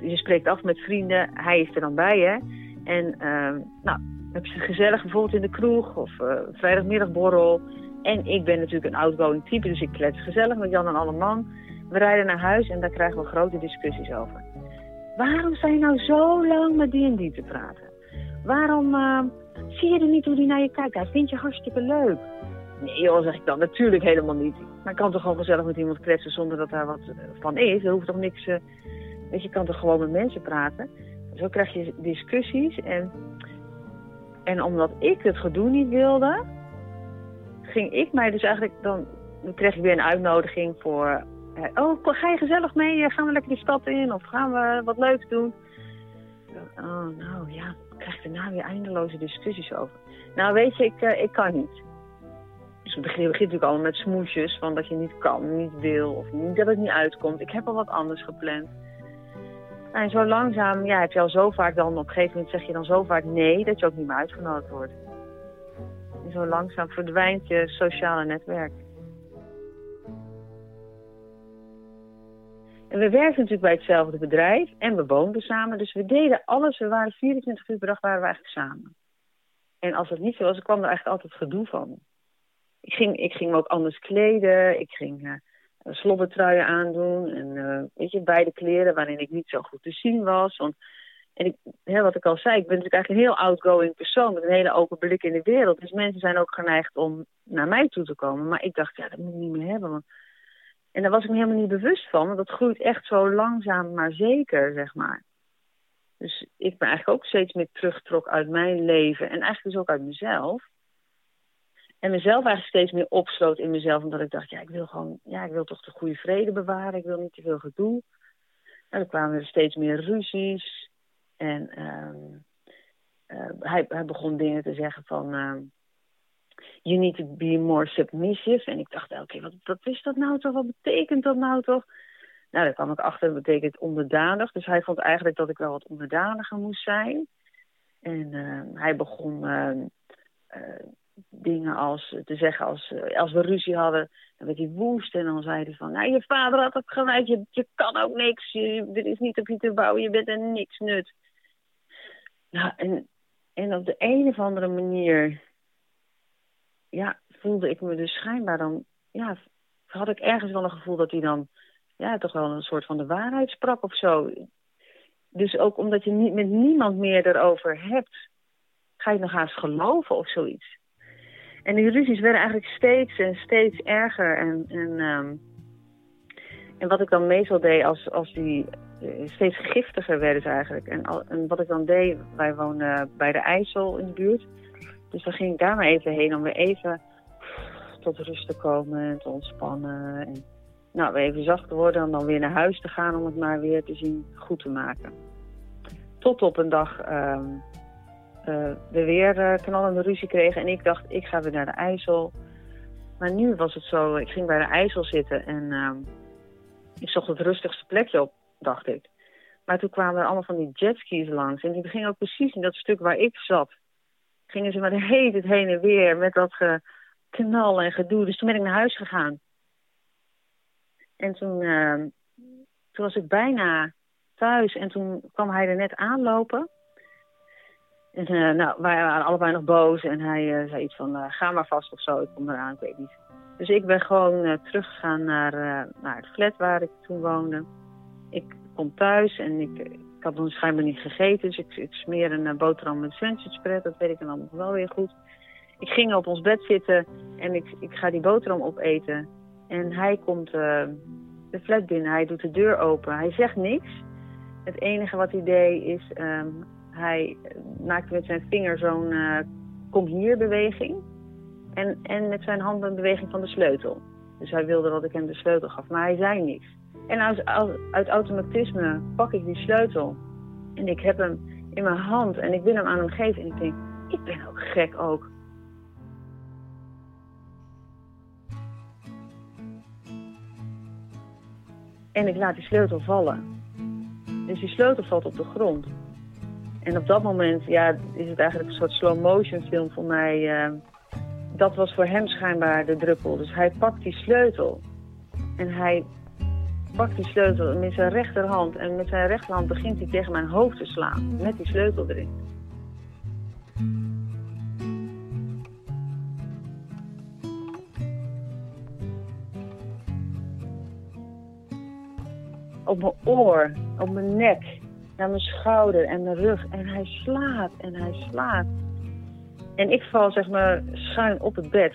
je spreekt af met vrienden, hij is er dan bij, hè. En uh, nou, heb je gezellig bijvoorbeeld in de kroeg of uh, vrijdagmiddagborrel. En ik ben natuurlijk een outgoing type, dus ik klets gezellig met Jan en alle man. We rijden naar huis en daar krijgen we grote discussies over. Waarom zijn je nou zo lang met die en die te praten? Waarom uh, zie je er niet hoe die naar je kijkt? Hij vindt je hartstikke leuk. Nee joh, zeg ik dan. Natuurlijk helemaal niet. Maar ik kan toch gewoon gezellig met iemand kletsen zonder dat daar wat van is. Er hoeft toch niks... Uh, Weet je, kan toch gewoon met mensen praten. Zo krijg je discussies. En, en omdat ik het gedoe niet wilde, ging ik mij dus eigenlijk dan... Dan kreeg ik weer een uitnodiging voor... oh, ga je gezellig mee? Gaan we lekker de stad in? Of gaan we wat leuks doen? Oh, nou ja, ik krijg daarna weer eindeloze discussies over. Nou, weet je, ik, ik kan niet. Dus begint natuurlijk allemaal met smoesjes van dat je niet kan, niet wil of niet, dat het niet uitkomt. Ik heb al wat anders gepland. En zo langzaam ja, heb je al zo vaak dan, op een gegeven moment zeg je dan zo vaak nee, dat je ook niet meer uitgenodigd wordt. En zo langzaam verdwijnt je sociale netwerk. En we werkten natuurlijk bij hetzelfde bedrijf en we woonden samen. Dus we deden alles. We waren 24 uur per dag waren we eigenlijk samen. En als dat niet zo was, kwam er eigenlijk altijd gedoe van. Ik ging, ik ging me ook anders kleden. Ik ging uh, slobbertruien aandoen. En uh, weet je, beide kleren waarin ik niet zo goed te zien was. Want, en ik, hè, wat ik al zei, ik ben natuurlijk eigenlijk een heel outgoing persoon met een hele open blik in de wereld. Dus mensen zijn ook geneigd om naar mij toe te komen. Maar ik dacht, ja, dat moet ik niet meer hebben. En daar was ik me helemaal niet bewust van. Want dat groeit echt zo langzaam maar zeker, zeg maar. Dus ik ben eigenlijk ook steeds meer teruggetrokken uit mijn leven. En eigenlijk dus ook uit mezelf. En mezelf eigenlijk steeds meer opsloot in mezelf. Omdat ik dacht, ja, ik wil gewoon, ja, ik wil toch de goede vrede bewaren. Ik wil niet te veel gedoe. En dan kwamen er steeds meer ruzies. En um, uh, hij, hij begon dingen te zeggen van... Uh, you need to be more submissive. En ik dacht keer, wat, wat is dat nou toch? Wat betekent dat nou toch? Nou, daar kwam ik achter, dat betekent onderdanig. Dus hij vond eigenlijk dat ik wel wat onderdaniger moest zijn. En uh, hij begon dingen als te zeggen als, eh, als we ruzie hadden, dan werd hij woest en dan zei hij van, nou je vader had het gelijk, je, je kan ook niks, je, er is niet op je te bouwen, je bent er niks nut. Nou, en, en op de een of andere manier, ja, voelde ik me dus schijnbaar dan, ja, had ik ergens wel een gevoel dat hij dan, ja, toch wel een soort van de waarheid sprak of zo. Dus ook omdat je niet, met niemand meer erover hebt, ga je nog haast geloven of zoiets. En die ruzies werden eigenlijk steeds en steeds erger. En, en, ehm, en wat ik dan meestal deed als, als die eh, steeds giftiger werden eigenlijk. En, en wat ik dan deed, wij wonen bij de IJssel in de buurt. Dus dan ging ik daar maar even heen om weer even tot rust te komen en te ontspannen. En nou, weer even zacht te worden en dan weer naar huis te gaan om het maar weer te zien goed te maken. Tot op een dag uh, we weer uh, knallende ruzie kregen en ik dacht, ik ga weer naar de IJssel. Maar nu was het zo, ik ging bij de IJssel zitten en uh, ik zocht het rustigste plekje op, dacht ik. Maar toen kwamen er allemaal van die jetskis langs en die gingen ook precies in dat stuk waar ik zat. Gingen ze maar de hele tijd heen en weer met dat geknal en gedoe. Dus toen ben ik naar huis gegaan. En toen, toen was ik bijna thuis en toen kwam hij er net aanlopen. En uh, nou, wij waren allebei nog boos en hij uh, zei iets van, uh, ga maar vast of zo, ik kom eraan, ik weet niet. Dus ik ben gewoon teruggegaan naar, naar het flat waar ik toen woonde. Ik kom thuis en ik, ik had nog schijnbaar niet gegeten, dus ik, ik smeer een boterham met sandwichspread, dat weet ik dan nog wel weer goed. Ik ging op ons bed zitten en ik, ik ga die boterham opeten. En hij komt de flat binnen, hij doet de deur open, hij zegt niks. Het enige wat hij deed is, um, hij maakte met zijn vinger zo'n uh, kom hier beweging. En, en met zijn hand een beweging van de sleutel. Dus hij wilde dat ik hem de sleutel gaf, maar hij zei niks. En uit, uit automatisme pak ik die sleutel. En ik heb hem in mijn hand en ik wil hem aan hem geven. En ik denk, ik ben ook gek ook. En ik laat die sleutel vallen. Dus die sleutel valt op de grond. En op dat moment ja, is het eigenlijk een soort slow motion film voor mij. Uh, dat was voor hem schijnbaar de druppel. Dus hij pakt die sleutel. En hij pakt die sleutel met zijn rechterhand. En met zijn rechterhand begint hij tegen mijn hoofd te slaan. Met die sleutel erin. Op mijn oor, op mijn nek, naar mijn schouder en mijn rug. En hij slaat en hij slaat. En ik val zeg maar schuin op het bed.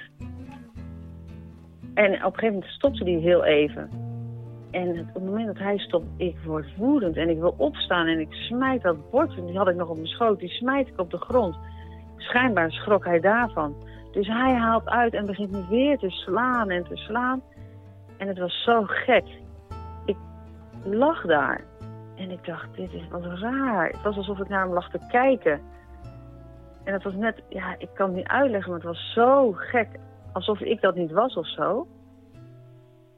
En op een gegeven moment stopte hij heel even. En op het moment dat hij stopt, ik word woedend en ik wil opstaan en ik smijt dat bord. En die had ik nog op mijn schoot, die smijt ik op de grond. Schijnbaar schrok hij daarvan. Dus hij haalt uit en begint me weer te slaan en te slaan. En het was zo gek. Ik lag daar en ik dacht, dit is wat raar. Het was alsof ik naar hem lag te kijken. En het was net, ja, ik kan het niet uitleggen, maar het was zo gek. Alsof ik dat niet was of zo.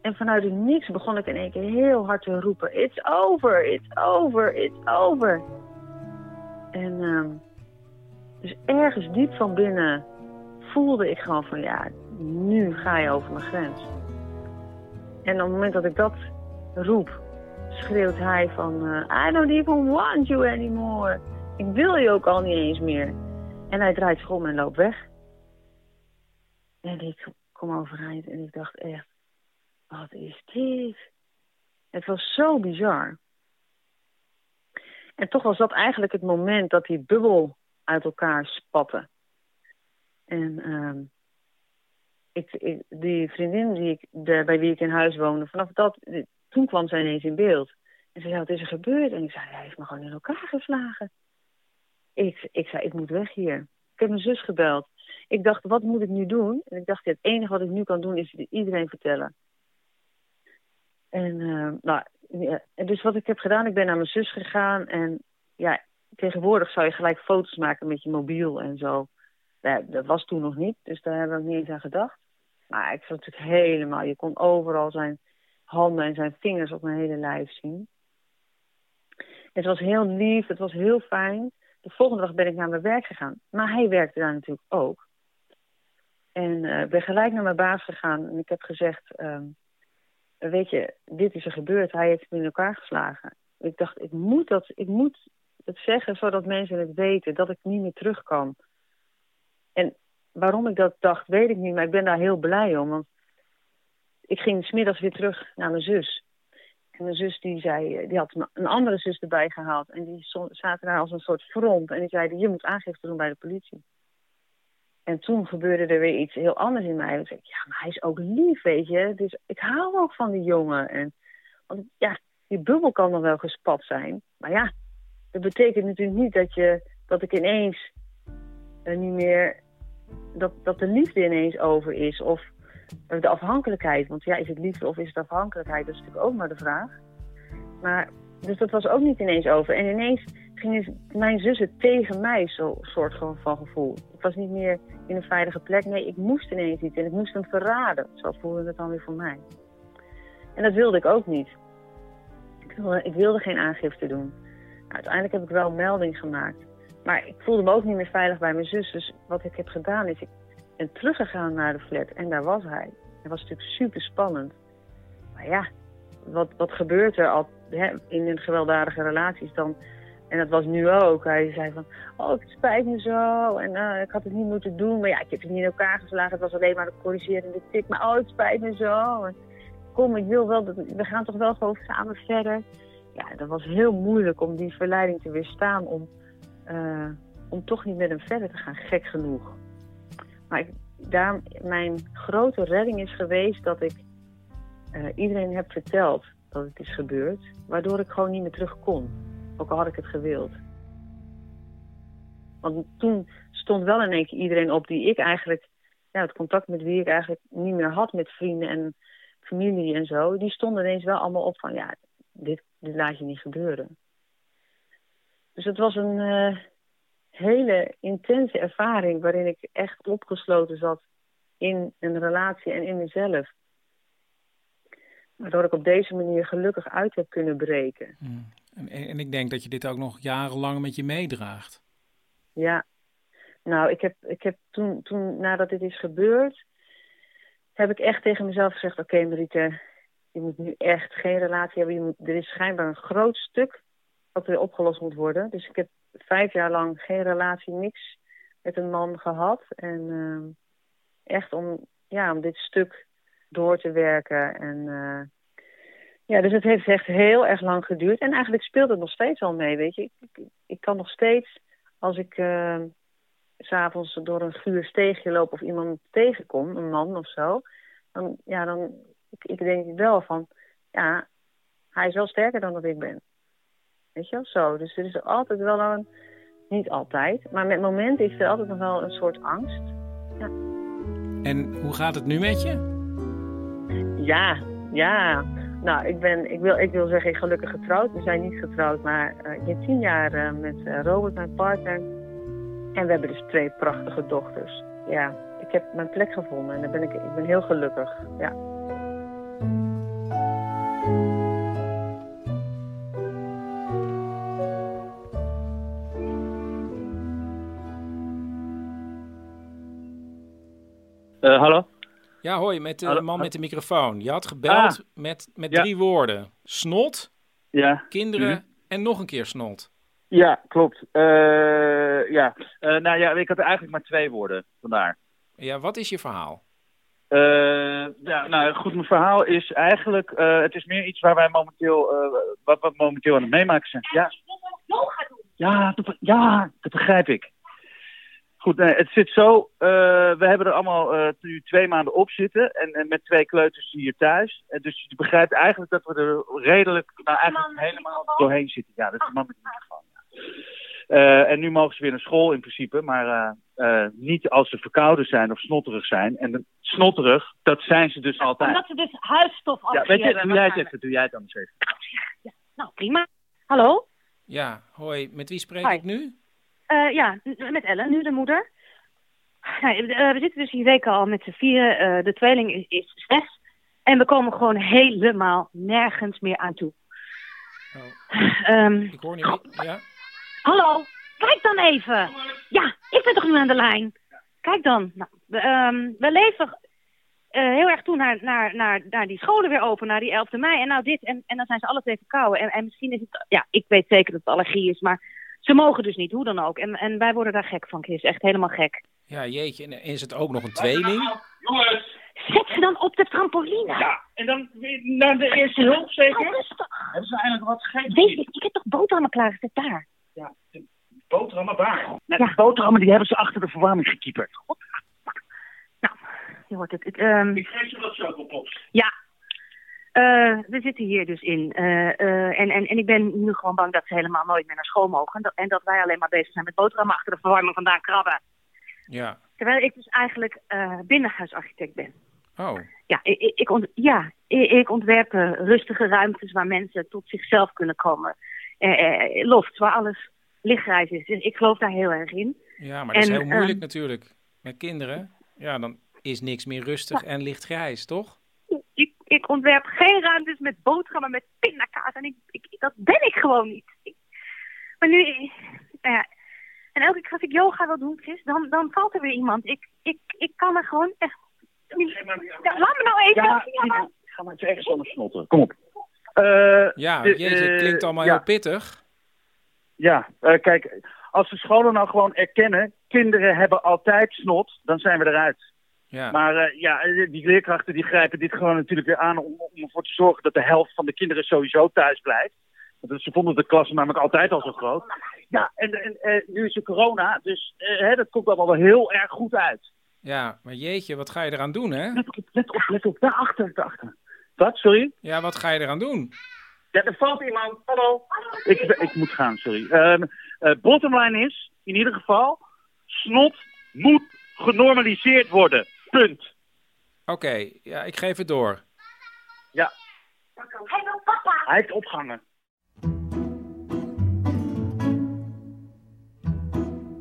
En vanuit het niks begon ik in één keer heel hard te roepen. It's over, it's over, it's over. En um, dus ergens diep van binnen voelde ik gewoon van ja, nu ga je over mijn grens. En op het moment dat ik dat roep, schreeuwt hij van... Uh, I don't even want you anymore. Ik wil je ook al niet eens meer. En hij draait zich om en loopt weg. En ik kom overeind en ik dacht echt... Wat is dit? Het was zo bizar. En toch was dat eigenlijk het moment dat die bubbel uit elkaar spatte. En ik, die vriendin die ik, bij wie ik in huis woonde, vanaf dat, toen kwam zij ineens in beeld. En ze zei, wat is er gebeurd? En ik zei, hij heeft me gewoon in elkaar geslagen. Ik, ik zei, ik moet weg hier. Ik heb mijn zus gebeld. Ik dacht, wat moet ik nu doen? En ik dacht, het enige wat ik nu kan doen is iedereen vertellen. En uh, nou, ja, dus wat ik heb gedaan, ik ben naar mijn zus gegaan. En ja, tegenwoordig zou je gelijk foto's maken met je mobiel en zo. Ja, dat was toen nog niet, dus daar hebben we niet eens aan gedacht. Maar ik zat natuurlijk helemaal, je kon overal zijn handen en zijn vingers op mijn hele lijf zien. Het was heel lief, het was heel fijn. De volgende dag ben ik naar mijn werk gegaan. Maar hij werkte daar natuurlijk ook. En uh, ik ben gelijk naar mijn baas gegaan en ik heb gezegd... Um, weet je, dit is er gebeurd. Hij heeft me in elkaar geslagen. Ik dacht, ik moet, dat, ik moet het zeggen zodat mensen het weten. Dat ik niet meer terug kan. En waarom ik dat dacht, weet ik niet. Maar ik ben daar heel blij om. Want ik ging smiddags weer terug naar mijn zus. En mijn zus die zei, die had een andere zus erbij gehaald. En die zaten daar als een soort front. En die zeiden, je moet aangifte doen bij de politie. En toen gebeurde er weer iets heel anders in mij. Ik zei, ja, maar hij is ook lief, weet je. Dus ik hou ook van die jongen. En, want ja, die bubbel kan nog wel gespat zijn. Maar ja, dat betekent natuurlijk niet dat, je, dat ik ineens uh, niet meer... Dat, dat de liefde ineens over is. Of de afhankelijkheid. Want ja, is het liefde of is het afhankelijkheid? Dat is natuurlijk ook maar de vraag. Maar, dus dat was ook niet ineens over. En ineens gingen mijn zussen tegen mij, zo'n soort van gevoel. Ik was niet meer in een veilige plek. Nee, ik moest ineens iets en ik moest hem verraden. Zo voelde het dan weer voor mij. En dat wilde ik ook niet. Ik wilde, ik wilde geen aangifte doen. Nou, uiteindelijk heb ik wel een melding gemaakt. Maar ik voelde me ook niet meer veilig bij mijn zus. Dus wat ik heb gedaan is, ik ben teruggegaan naar de flat. En daar was hij. Dat was natuurlijk super spannend. Maar ja, wat, wat gebeurt er al hè, in een gewelddadige relaties dan en dat was nu ook. Hij zei van, oh, het spijt me zo. En uh, ik had het niet moeten doen. Maar ja, ik heb het niet in elkaar geslagen. Het was alleen maar een corrigerende tik. Maar oh, het spijt me zo. En, kom, ik wil wel, dat, we gaan toch wel gewoon samen verder. Ja, dat was heel moeilijk om die verleiding te weerstaan. Om, uh, om toch niet met hem verder te gaan. Gek genoeg. Maar daar, mijn grote redding is geweest dat ik uh, iedereen heb verteld dat het is gebeurd. Waardoor ik gewoon niet meer terug kon. Ook al had ik het gewild. Want toen stond wel in één keer iedereen op die ik eigenlijk, ja, het contact met wie ik eigenlijk niet meer had met vrienden en familie en zo, die stonden ineens wel allemaal op van, ja, dit, laat je niet gebeuren. Dus het was een uh, hele intense ervaring waarin ik echt opgesloten zat in een relatie en in mezelf. Waardoor ik op deze manier gelukkig uit heb kunnen breken. Mm. En, en ik denk dat je dit ook nog jarenlang met je meedraagt. Ja, nou, ik heb, ik heb toen, toen, nadat dit is gebeurd, heb ik echt tegen mezelf gezegd: Oké, okay, je moet nu echt geen relatie hebben. Je moet, er is schijnbaar een groot stuk wat weer opgelost moet worden. Dus ik heb vijf jaar lang geen relatie, niks met een man gehad. En uh, echt om, ja, om dit stuk door te werken en uh, ja, dus het heeft echt heel erg lang geduurd. En eigenlijk speelt het nog steeds al mee, weet je. Ik, ik, ik kan nog steeds, als ik uh, s'avonds door een guur steegje loop of iemand tegenkom, een man of zo, dan, ja, dan ik, ik denk wel van, ja, hij is wel sterker dan dat ik ben. Weet je wel, zo. Dus er is altijd wel een, niet altijd, maar met momenten is er altijd nog wel een soort angst. Ja. En hoe gaat het nu met je? Ja, ja. Nou, ik, ben, ik, wil, ik wil zeggen, gelukkig getrouwd. We zijn niet getrouwd, maar uh, ik ben tien jaar uh, met uh, Robert, mijn partner. En we hebben dus twee prachtige dochters. Ja, ik heb mijn plek gevonden en daar ben ik, ik ben heel gelukkig. Ja. Hallo? Ja, hoi, met de man met de microfoon. Je had gebeld ah, met, met ja. drie woorden. Snot, ja. kinderen Mhm. en nog een keer snot. Ja, klopt. Eh, ja. Eh, nou ja, ik had eigenlijk maar twee woorden, vandaar. Ja, wat is je verhaal? Eh, ja, nou goed, mijn verhaal is eigenlijk, eh, het is meer iets waar wij momenteel, eh, wat we momenteel aan het meemaken zijn. Ja, ja, dat, ja, dat begrijp ik. Goed, nee, het zit zo, eh, we hebben er allemaal eh, nu twee maanden op zitten en, en met twee kleuters hier thuis. En dus je begrijpt eigenlijk dat we er redelijk, nou eigenlijk helemaal doorheen zitten. Ja, dat is de man met de microfoon. Ja. Eh, en nu mogen ze weer naar school in principe, maar eh, eh, niet als ze verkouden zijn of snotterig zijn. En de- snotterig, dat zijn ze dus altijd. Omdat ze dus huisstof Ja, weet afgeven. je, doe jij het even, doe jij het anders even. Nou, prima. Hallo? Ja, hoi, met wie spreek Hi. ik nu? Eh, ja, met Ellen, nu de moeder. Nou, eh, we zitten dus hier weken al met z'n vieren. Eh, de tweeling is, is zes. En we komen gewoon helemaal nergens meer aan toe. Ehm, Ik hoor niet. Ja? hallo, kijk dan even. Ja, ik ben toch nu aan de lijn. Kijk dan. Nou, we, ehm, we leven heel erg toe naar, naar, naar, naar die scholen weer open, naar die 11e mei. En nou dit, en, en dan zijn ze alle twee verkouden. En, en misschien is het, ja, ik weet zeker dat het allergie is, maar ze mogen dus niet, hoe dan ook. En, en wij worden daar gek van, Chris. Echt helemaal gek. Ja, jeetje. En is het ook nog een tweeling? Jongens! Zet ze dan op de trampoline. Ja, en dan weer naar de eerste hulp zeker? Hebben ze eigenlijk wat gegeten? Weet je, ik heb toch boterhammen klaargezet daar? Ja, de boterhammen waar? De boterhammen die hebben ze achter de verwarming gekieperd. God, je hoort het. Ik, ehm, Ik geef je wat chocopops. Ja. Eh, we zitten hier dus in. Eh, eh, en, en, en ik ben nu gewoon bang dat ze helemaal nooit meer naar school mogen. En dat, en dat wij alleen maar bezig zijn met boterhammen achter de verwarming vandaan krabben. Ja. Terwijl ik dus eigenlijk binnenhuisarchitect ben. Oh. Ja, ik, ik, ont, ja, ik, ik ontwerp rustige ruimtes waar mensen tot zichzelf kunnen komen. Eh, eh, loft, waar alles lichtgrijs is. Dus ik geloof daar heel erg in. Ja, maar dat is En, heel moeilijk natuurlijk. Met kinderen, ja, dan is niks meer rustig en lichtgrijs, toch? Ik, ik ontwerp geen ruimtes met boterhammen met pindakaas. En ik, ik, dat ben ik gewoon niet. Ik- maar nu, eh, nou ja, en elke keer als ik yoga wil doen, Chris, dan, dan valt er weer iemand. Ik, ik, ik kan er gewoon echt... Ja, laat me nou even. Ja, Ja, maar- Ga maar eens ergens anders snotten. Kom op. Eh, Ja, de- jeetje, eh, klinkt allemaal ja. heel pittig. Ja, eh, kijk, als de scholen nou gewoon erkennen, kinderen hebben altijd snot, dan zijn we eruit. Ja. Maar eh, ja, die leerkrachten die grijpen dit gewoon natuurlijk weer aan om, om ervoor te zorgen dat de helft van de kinderen sowieso thuis blijft. Want ze vonden de klassen namelijk altijd al zo groot. Ja, en, en eh, nu is er corona, dus eh, hè, dat komt allemaal wel heel erg goed uit. Ja, maar jeetje, wat ga je eraan doen, hè? Let op, let op, let op, daarachter, daarachter. Wat, sorry? Ja, wat ga je eraan doen? Ja, er valt iemand. Hallo. Ik, ik moet gaan, sorry. Ehm eh, bottomline is, in ieder geval, snot moet genormaliseerd worden. Punt. Oké, ja, ik geef het door. Ja. Hij heeft opgehangen.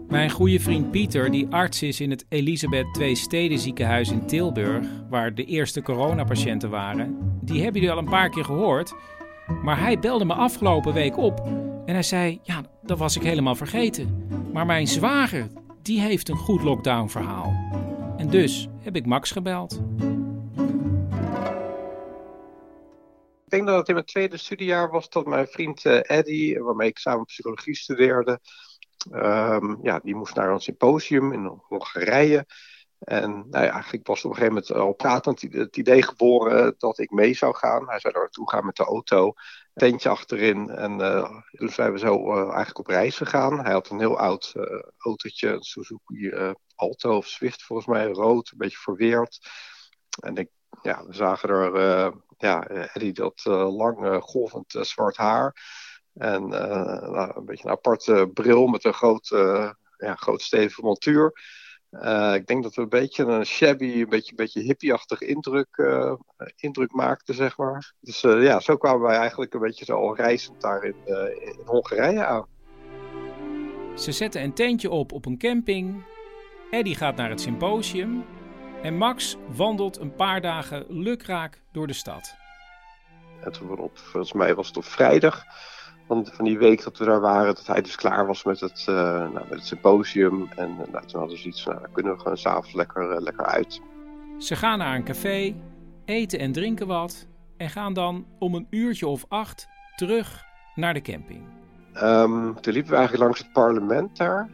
Mijn goede vriend Pieter, die arts is in het Elisabeth II Steden ziekenhuis in Tilburg, waar de eerste coronapatiënten waren, die hebben jullie al een paar keer gehoord. Maar hij belde me afgelopen week op en hij zei: Ja, dat was ik helemaal vergeten. Maar mijn zwager, die heeft een goed lockdown-verhaal. En dus heb ik Max gebeld. Ik denk dat het in mijn tweede studiejaar was dat mijn vriend eh, Eddy, waarmee ik samen psychologie studeerde, ehm, ja, die moest naar een symposium in Hongarije. En nou ja, eigenlijk was op een gegeven moment al pratend het idee geboren dat ik mee zou gaan. Hij zou naartoe gaan met de auto, tentje achterin. En eh, dus zijn we zo eh, eigenlijk op reis gegaan. Hij had een heel oud eh, autootje, een Suzuki Alto of Swift volgens mij, rood, een beetje verweerd. En ik, ja, we zagen er, eh, ja, eh, Eddie dat eh, lang golvend zwart haar. En nou, een beetje een aparte bril met een groot, ja, groot stevige montuur. Ik denk dat we een beetje een shabby, een beetje, een beetje hippieachtig indruk, indruk maakten, zeg maar. Dus ja, zo kwamen wij eigenlijk een beetje zo al reizend daar in, in Hongarije aan. Ze zetten een tentje op op een camping. Eddie gaat naar het symposium. En Max wandelt een paar dagen lukraak door de stad. En toen volgens mij was het op vrijdag van, van die week dat we daar waren, dat hij dus klaar was met het, eh, nou, met het symposium. En eh, nou, toen hadden ze iets van, nou, dan kunnen we gewoon s'avonds lekker, eh, lekker uit. Ze gaan naar een café, eten en drinken wat. En gaan dan om een uurtje of acht terug naar de camping. Ehm, toen liepen we eigenlijk langs het parlement daar.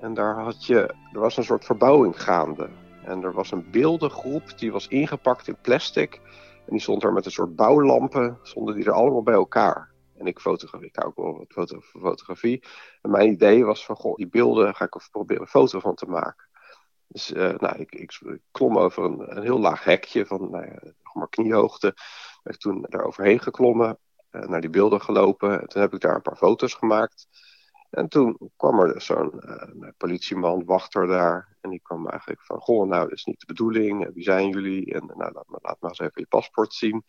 En daar had je, er was een soort verbouwing gaande. En er was een beeldengroep die was ingepakt in plastic. En die stond daar met een soort bouwlampen, stonden die er allemaal bij elkaar. En ik fotografie, ik hou ook wel wat foto, fotografie. En mijn idee was van, goh, die beelden ga ik proberen een foto van te maken. Dus eh, nou, ik, ik, klom over een, heel laag hekje van nou ja, maar kniehoogte. Ben toen daar overheen geklommen, eh, naar die beelden gelopen. En toen heb ik daar een paar foto's gemaakt. En toen kwam er dus zo'n eh, politieman, wachter daar. En die kwam eigenlijk van, goh, nou, dat is niet de bedoeling. Wie zijn jullie? En nou, laat, maar, laat maar eens even je paspoort zien.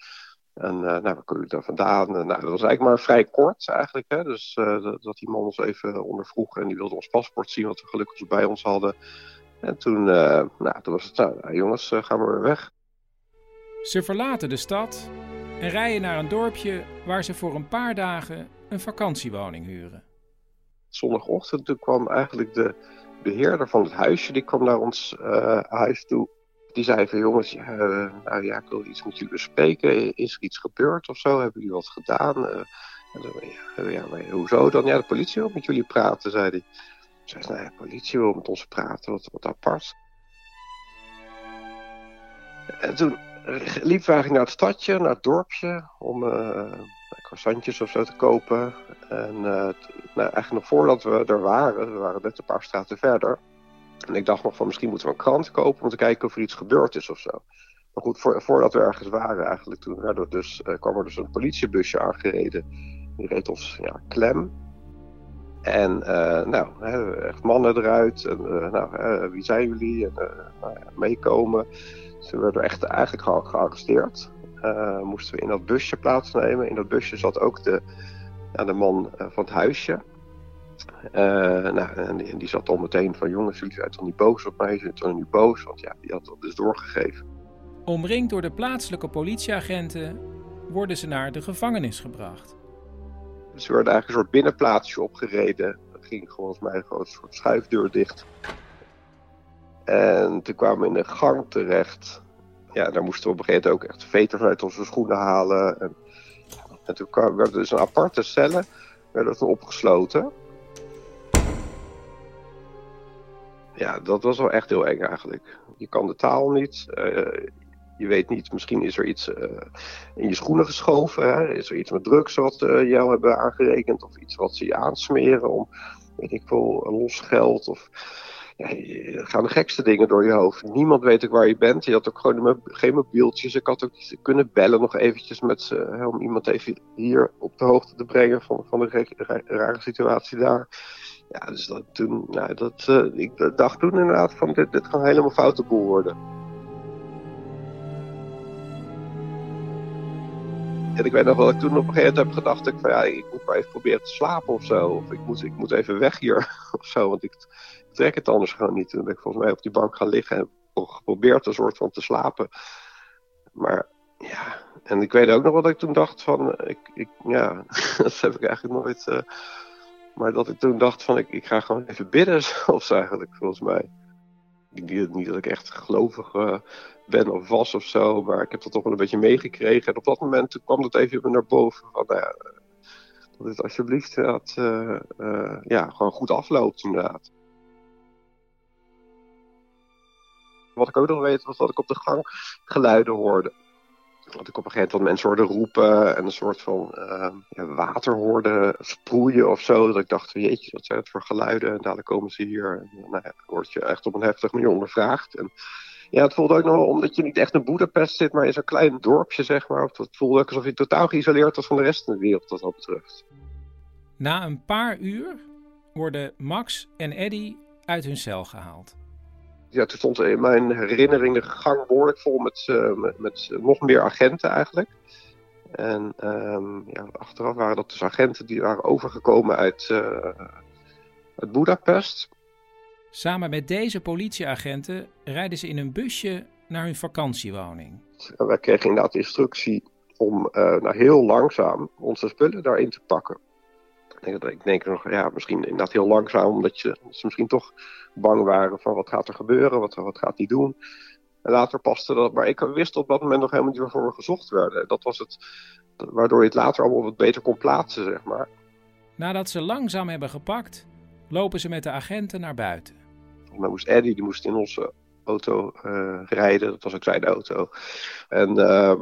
En uh, nou, waar komen jullie daar vandaan? Nou, dat was eigenlijk maar vrij kort eigenlijk. Hè? Dus dat, die man ons even ondervroeg en die wilde ons paspoort zien, wat we gelukkig bij ons hadden. En toen, nou, toen was het, nou, jongens, gaan we weer weg. Ze verlaten de stad en rijden naar een dorpje waar ze voor een paar dagen een vakantiewoning huren. Zondagochtend toen kwam eigenlijk de beheerder van het huisje, die kwam naar ons huis toe. Die zei van jongens, uh, nou ja, ik wil iets met jullie bespreken. Is er iets gebeurd of zo? Hebben jullie wat gedaan? Uh, ja, ja, maar hoezo dan? Ja, de politie wil met jullie praten, zei hij. Zei nou ja, de politie wil met ons praten, wat, apart. En toen liepen we eigenlijk naar het stadje, naar het dorpje, om croissantjes of zo te kopen. En nou, eigenlijk nog voordat we er waren, we waren net een paar straten verder, En ik dacht nog van misschien moeten we een krant kopen om te kijken of er iets gebeurd is of zo. Maar goed, voordat we ergens waren eigenlijk, toen dus, uh, kwam er dus een politiebusje aangereden. Die reed ons ja, klem. En uh, nou, hè, echt mannen eruit. En nou, wie zijn jullie? En nou, meekomen. Ze werden echt eigenlijk gearresteerd. Moesten we in dat busje plaatsnemen. In dat busje zat ook de, ja, de man van het huisje. nou, en die, die, zat al meteen van jongens, jullie zijn toch niet boos op mij? Zijn toch niet boos? Want ja, die had dat dus doorgegeven. Omringd door de plaatselijke politieagenten worden ze naar de gevangenis gebracht. Ze werden eigenlijk een soort binnenplaatsje opgereden. Dat ging volgens mij gewoon een soort schuifdeur dicht. En toen kwamen we in een gang terecht. Ja, daar moesten we op een gegeven moment ook echt veters uit onze schoenen halen. En, en toen kwam, werden dus een aparte cellen toen opgesloten. Ja, dat was wel echt heel eng eigenlijk. Je kan de taal niet. Uh, je weet niet, misschien is er iets uh, in je schoenen geschoven. Hè? Is er iets met drugs wat uh, jou hebben aangerekend? Of iets wat ze je aansmeren om, weet ik veel, los geld? Of er gaan de gekste dingen door je hoofd. Niemand weet ook waar je bent. Je had ook gewoon geen mobieltjes. Ik had ook niet kunnen bellen nog eventjes met ze. Om iemand even hier op de hoogte te brengen van, van de rare situatie daar. Ja, dus dat, toen, nou, dat, uh, ik dacht toen inderdaad van dit, dit kan helemaal foute boel worden. En ik weet nog wel dat ik toen op een gegeven moment heb gedacht, ik, van, ja, ik moet maar even proberen te slapen of zo. Of ik moet, ik moet even weg hier of zo, want ik trek het anders gewoon niet. Toen ben ik volgens mij op die bank gaan liggen en geprobeerd een soort van te slapen. Maar ja, en ik weet ook nog wat ik toen dacht van, ik, ik, ja, dat heb ik eigenlijk nooit... Uh, maar dat ik toen dacht van, ik, ik ga gewoon even bidden zo eigenlijk, volgens mij. Niet, niet dat ik echt gelovig uh, ben of was of zo, maar ik heb dat toch wel een beetje meegekregen. En op dat moment kwam dat even naar boven van, nou ja, dat het alsjeblieft dat, uh, ja, gewoon goed afloopt inderdaad. Wat ik ook nog weet was dat ik op de gang geluiden hoorde. Dat ik op een gegeven moment mensen hoorde roepen en een soort van uh, ja, water hoorde sproeien of zo. Dat ik dacht, jeetje, wat zijn het voor geluiden? En dadelijk komen ze hier. En nou ja, word je echt op een heftige manier ondervraagd. En ja, het voelde ook nog wel, omdat je niet echt in Boedapest zit, maar in zo'n klein dorpje, zeg maar. Het voelde ook alsof je totaal geïsoleerd was van de rest van de wereld, wat dat betreft. Na een paar uur worden Max en Eddy uit hun cel gehaald. Ja, toen stond in mijn herinnering de gang behoorlijk vol met, uh, met, met nog meer agenten eigenlijk. En um, ja, achteraf waren dat dus agenten die waren overgekomen uit, uh, uit Budapest. Samen met deze politieagenten rijden ze in een busje naar hun vakantiewoning. wij kregen inderdaad instructie om uh, nou, heel langzaam onze spullen daarin te pakken. Ik denk, nog, ja, misschien inderdaad heel langzaam, omdat je, ze misschien toch bang waren van wat gaat er gebeuren, wat, wat gaat hij doen. En later paste dat, maar ik wist op dat moment nog helemaal niet waarvoor we gezocht werden. Dat was het, waardoor je het later allemaal wat beter kon plaatsen, zeg maar. Nadat ze langzaam hebben gepakt, lopen ze met de agenten naar buiten. Maar moest Eddie, die moest in onze auto uh, rijden. Dat was ook zijn auto. En uh,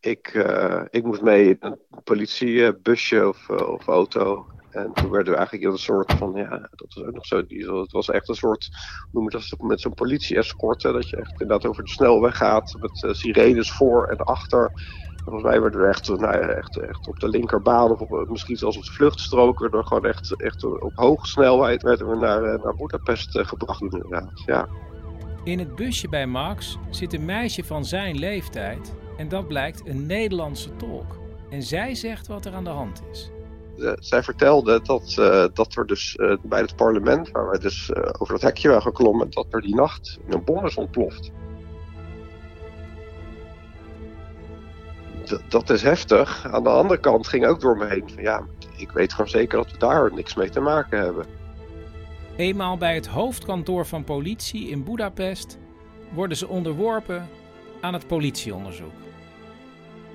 ik, uh, ik moest mee in een politiebusje of, eh, of auto. En toen werden we eigenlijk een soort van, ja, dat was ook nog zo. Het was echt een soort, noem het dat, met zo'n politie-escorte. Dat je echt inderdaad over de snelweg gaat. Met uh, sirenes voor en achter. Volgens mij werden we echt, nou ja, echt, echt op de linkerbaan of misschien zelfs op de we gewoon echt, echt op hoge snelheid werden we naar, naar Budapest gebracht inderdaad. Ja. In het busje bij Max zit een meisje van zijn leeftijd. En dat blijkt een Nederlandse tolk. En zij zegt wat er aan de hand is. Uh, zij vertelde dat, uh, dat er dus uh, bij het parlement, waar wij dus over het hekje waren geklommen, dat er die nacht een bom is ontploft. D dat is heftig. Aan de andere kant ging ook door me heen van ja, ik weet gewoon zeker dat we daar niks mee te maken hebben. Eenmaal bij het hoofdkantoor van politie in Budapest worden ze onderworpen aan het politieonderzoek.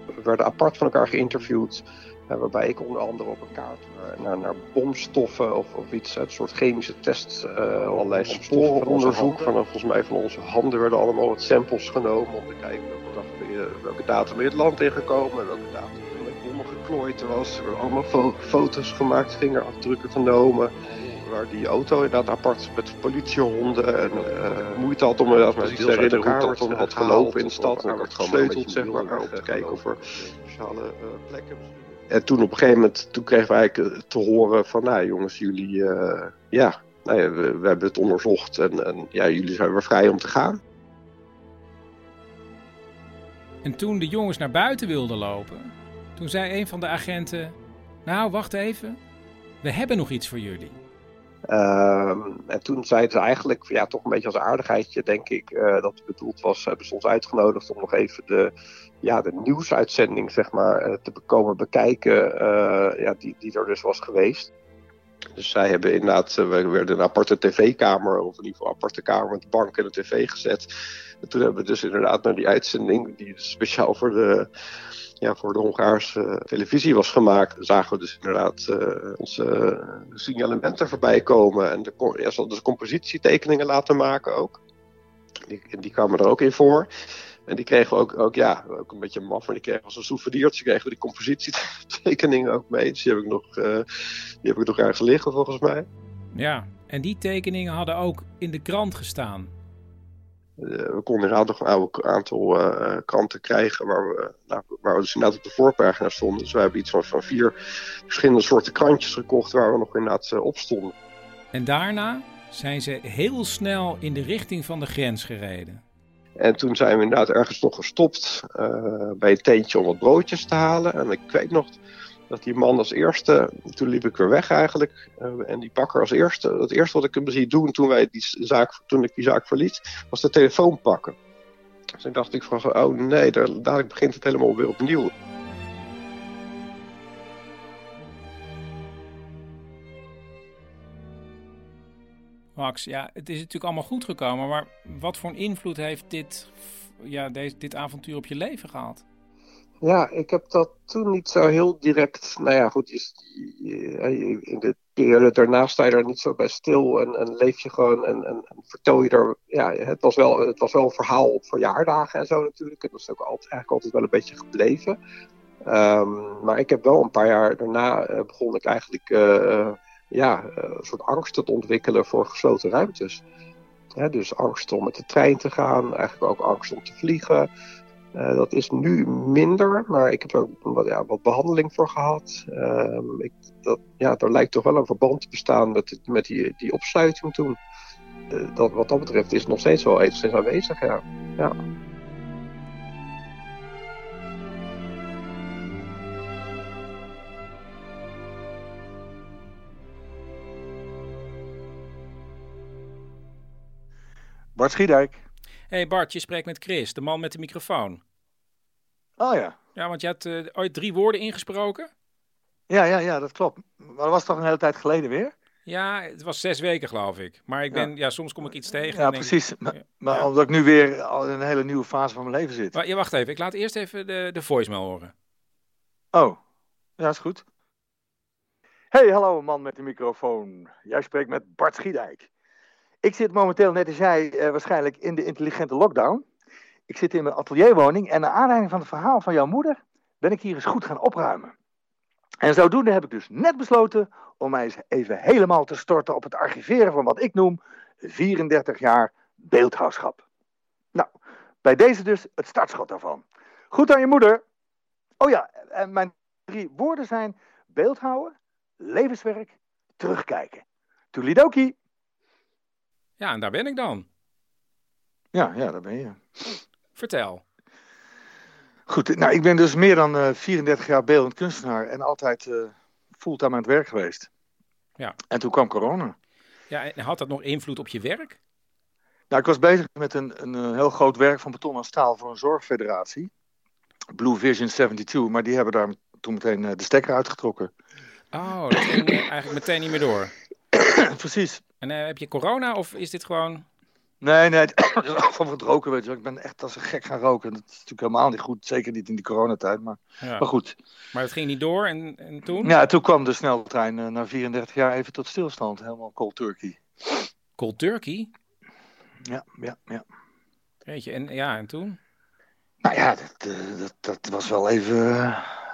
We werden apart van elkaar geïnterviewd, waarbij ik onder andere op een kaart naar, naar bomstoffen of, of iets, een soort chemische test, uh, allerlei sporenonderzoek. Van, volgens mij van onze handen werden allemaal wat samples genomen om te kijken welke, welke datum in het land ingekomen en welke datum er met bommen geklooid was. Er werden allemaal fo foto's gemaakt, vingerafdrukken genomen. Waar die auto inderdaad apart met politiehonden en uh, moeite had om inderdaad met te herinneren hoe dat dan had gelopen in de stad. En werd gesleuteld zeg maar, om te kijken of er speciale uh, plekken En toen op een gegeven moment, toen kregen we eigenlijk te horen van, nou jongens, jullie, uh, ja, nou ja we, we, hebben het onderzocht en, en ja, jullie zijn weer vrij om te gaan. En toen de jongens naar buiten wilden lopen, toen zei een van de agenten: Nou, wacht even, we hebben nog iets voor jullie. Uh, en toen zeiden ze eigenlijk, ja, toch een beetje als aardigheidje, denk ik, uh, dat het bedoeld was, hebben ze ons uitgenodigd om nog even de, ja, de nieuwsuitzending, zeg maar, uh, te komen bekijken, uh, ja, die, die er dus was geweest. Dus zij hebben inderdaad, we werden een aparte tv-kamer, of in ieder geval een aparte kamer met de bank en de tv gezet. En toen hebben we dus inderdaad naar die uitzending, die speciaal voor de, ja, voor de Hongaarse televisie was gemaakt, zagen we dus inderdaad uh, onze signalementen voorbij komen. En de, ja, ze hadden dus compositietekeningen laten maken ook. Die, die kwamen er ook in voor. En die kregen we ook, ook, ja, ook een beetje maf, maar die kregen als een souvenirtje kregen we die compositietekeningen ook mee. Dus die heb ik nog, uh, die heb ik nog ergens liggen volgens mij. Ja, en die tekeningen hadden ook in de krant gestaan. Uh, we konden inderdaad nog een oude aantal uh, kranten krijgen waar we, nou, waar we dus inderdaad op de voorpagina stonden. Dus we hebben iets van, van vier verschillende soorten krantjes gekocht waar we nog inderdaad uh, op stonden. En daarna zijn ze heel snel in de richting van de grens gereden. En toen zijn we inderdaad ergens nog gestopt bij een tentje om wat broodjes te halen. En ik weet nog dat die man als eerste, toen liep ik weer weg eigenlijk, uh, en die bakker als eerste, het eerste wat ik hem zie doen toen, wij die zaak, toen ik die zaak verliet, was de telefoon pakken. Dus toen dacht ik van, oh nee, daar, dadelijk begint het helemaal weer opnieuw. Max, ja, het is natuurlijk allemaal goed gekomen, maar wat voor een invloed heeft dit, ja, deze, dit avontuur op je leven gehad? Ja, ik heb dat toen niet zo heel direct. Nou ja, goed, je, in de periode daarna sta je er niet zo bij stil en, en leef je gewoon en, en, en, vertel je er. Ja, het was, wel, het was wel een verhaal op verjaardagen en zo natuurlijk. Het was ook altijd, eigenlijk altijd wel een beetje gebleven. Um, maar ik heb wel een paar jaar daarna uh, begon ik eigenlijk uh, ja, een soort angst te ontwikkelen voor gesloten ruimtes. Dus angst om met de trein te gaan, eigenlijk ook angst om te vliegen. Uh, dat is nu minder, maar ik heb er wat, ja, wat behandeling voor gehad. Uh, ik, dat, ja, er lijkt toch wel een verband te bestaan met, met die, die opsluiting toen. Uh, dat, wat dat betreft is het nog steeds wel enigszins aanwezig, ja. ja. Bart Schiedijk. hey Bart, je spreekt met Chris, de man met de microfoon. Oh ja. Ja, want je had uh, ooit drie woorden ingesproken? Ja, ja, ja, dat klopt. Maar dat was toch een hele tijd geleden weer? Ja, het was zes weken geloof ik. Maar ik ben, ja, ja soms kom ik iets tegen. Ja, precies. Ik, maar, maar ja. omdat ik nu weer al in een hele nieuwe fase van mijn leven zit. Maar, ja, wacht even. Ik laat eerst even de, de voicemail horen. Oh, ja, is goed. Hey, hallo man met de microfoon. Jij spreekt met Bart Schiedijk. Ik zit momenteel, net als jij, uh, waarschijnlijk in de intelligente lockdown. Ik zit in mijn atelierwoning en naar aanleiding van het verhaal van jouw moeder ben ik hier eens goed gaan opruimen. En zodoende heb ik dus net besloten om mij eens even helemaal te storten op het archiveren van wat ik noem 34 jaar beeldhouwschap. Nou, bij deze dus het startschot daarvan. Goed aan je moeder. Oh ja, en mijn drie woorden zijn beeldhouden, levenswerk, terugkijken. Toelidoki. Ja, en daar ben ik dan. Ja, ja, daar ben je. Vertel. Goed, nou, ik ben dus meer dan uh, 34 jaar beeldend kunstenaar en altijd uh, fulltime aan het werk geweest. Ja. En toen kwam corona. Ja, en had dat nog invloed op je werk? Nou, ik was bezig met een, een, een heel groot werk van beton en staal voor een zorgfederatie. Blue Vision 72, maar die hebben daar toen meteen de stekker uitgetrokken. Oh, dat ging eigenlijk meteen niet meer door. Precies. En uh, heb je corona of is dit gewoon... Nee, nee, van het roken, weet je wel. Ik ben echt als een gek gaan roken. Dat is natuurlijk helemaal niet goed. Zeker niet in die coronatijd, maar, ja. maar goed. Maar het ging niet door en, en toen? Ja, toen kwam de sneltrein uh, na 34 jaar even tot stilstand. Helemaal cold turkey. Cold turkey? Ja, ja, ja. Weet je, en, ja, en toen? Nou ja, dat, uh, dat, dat was wel even,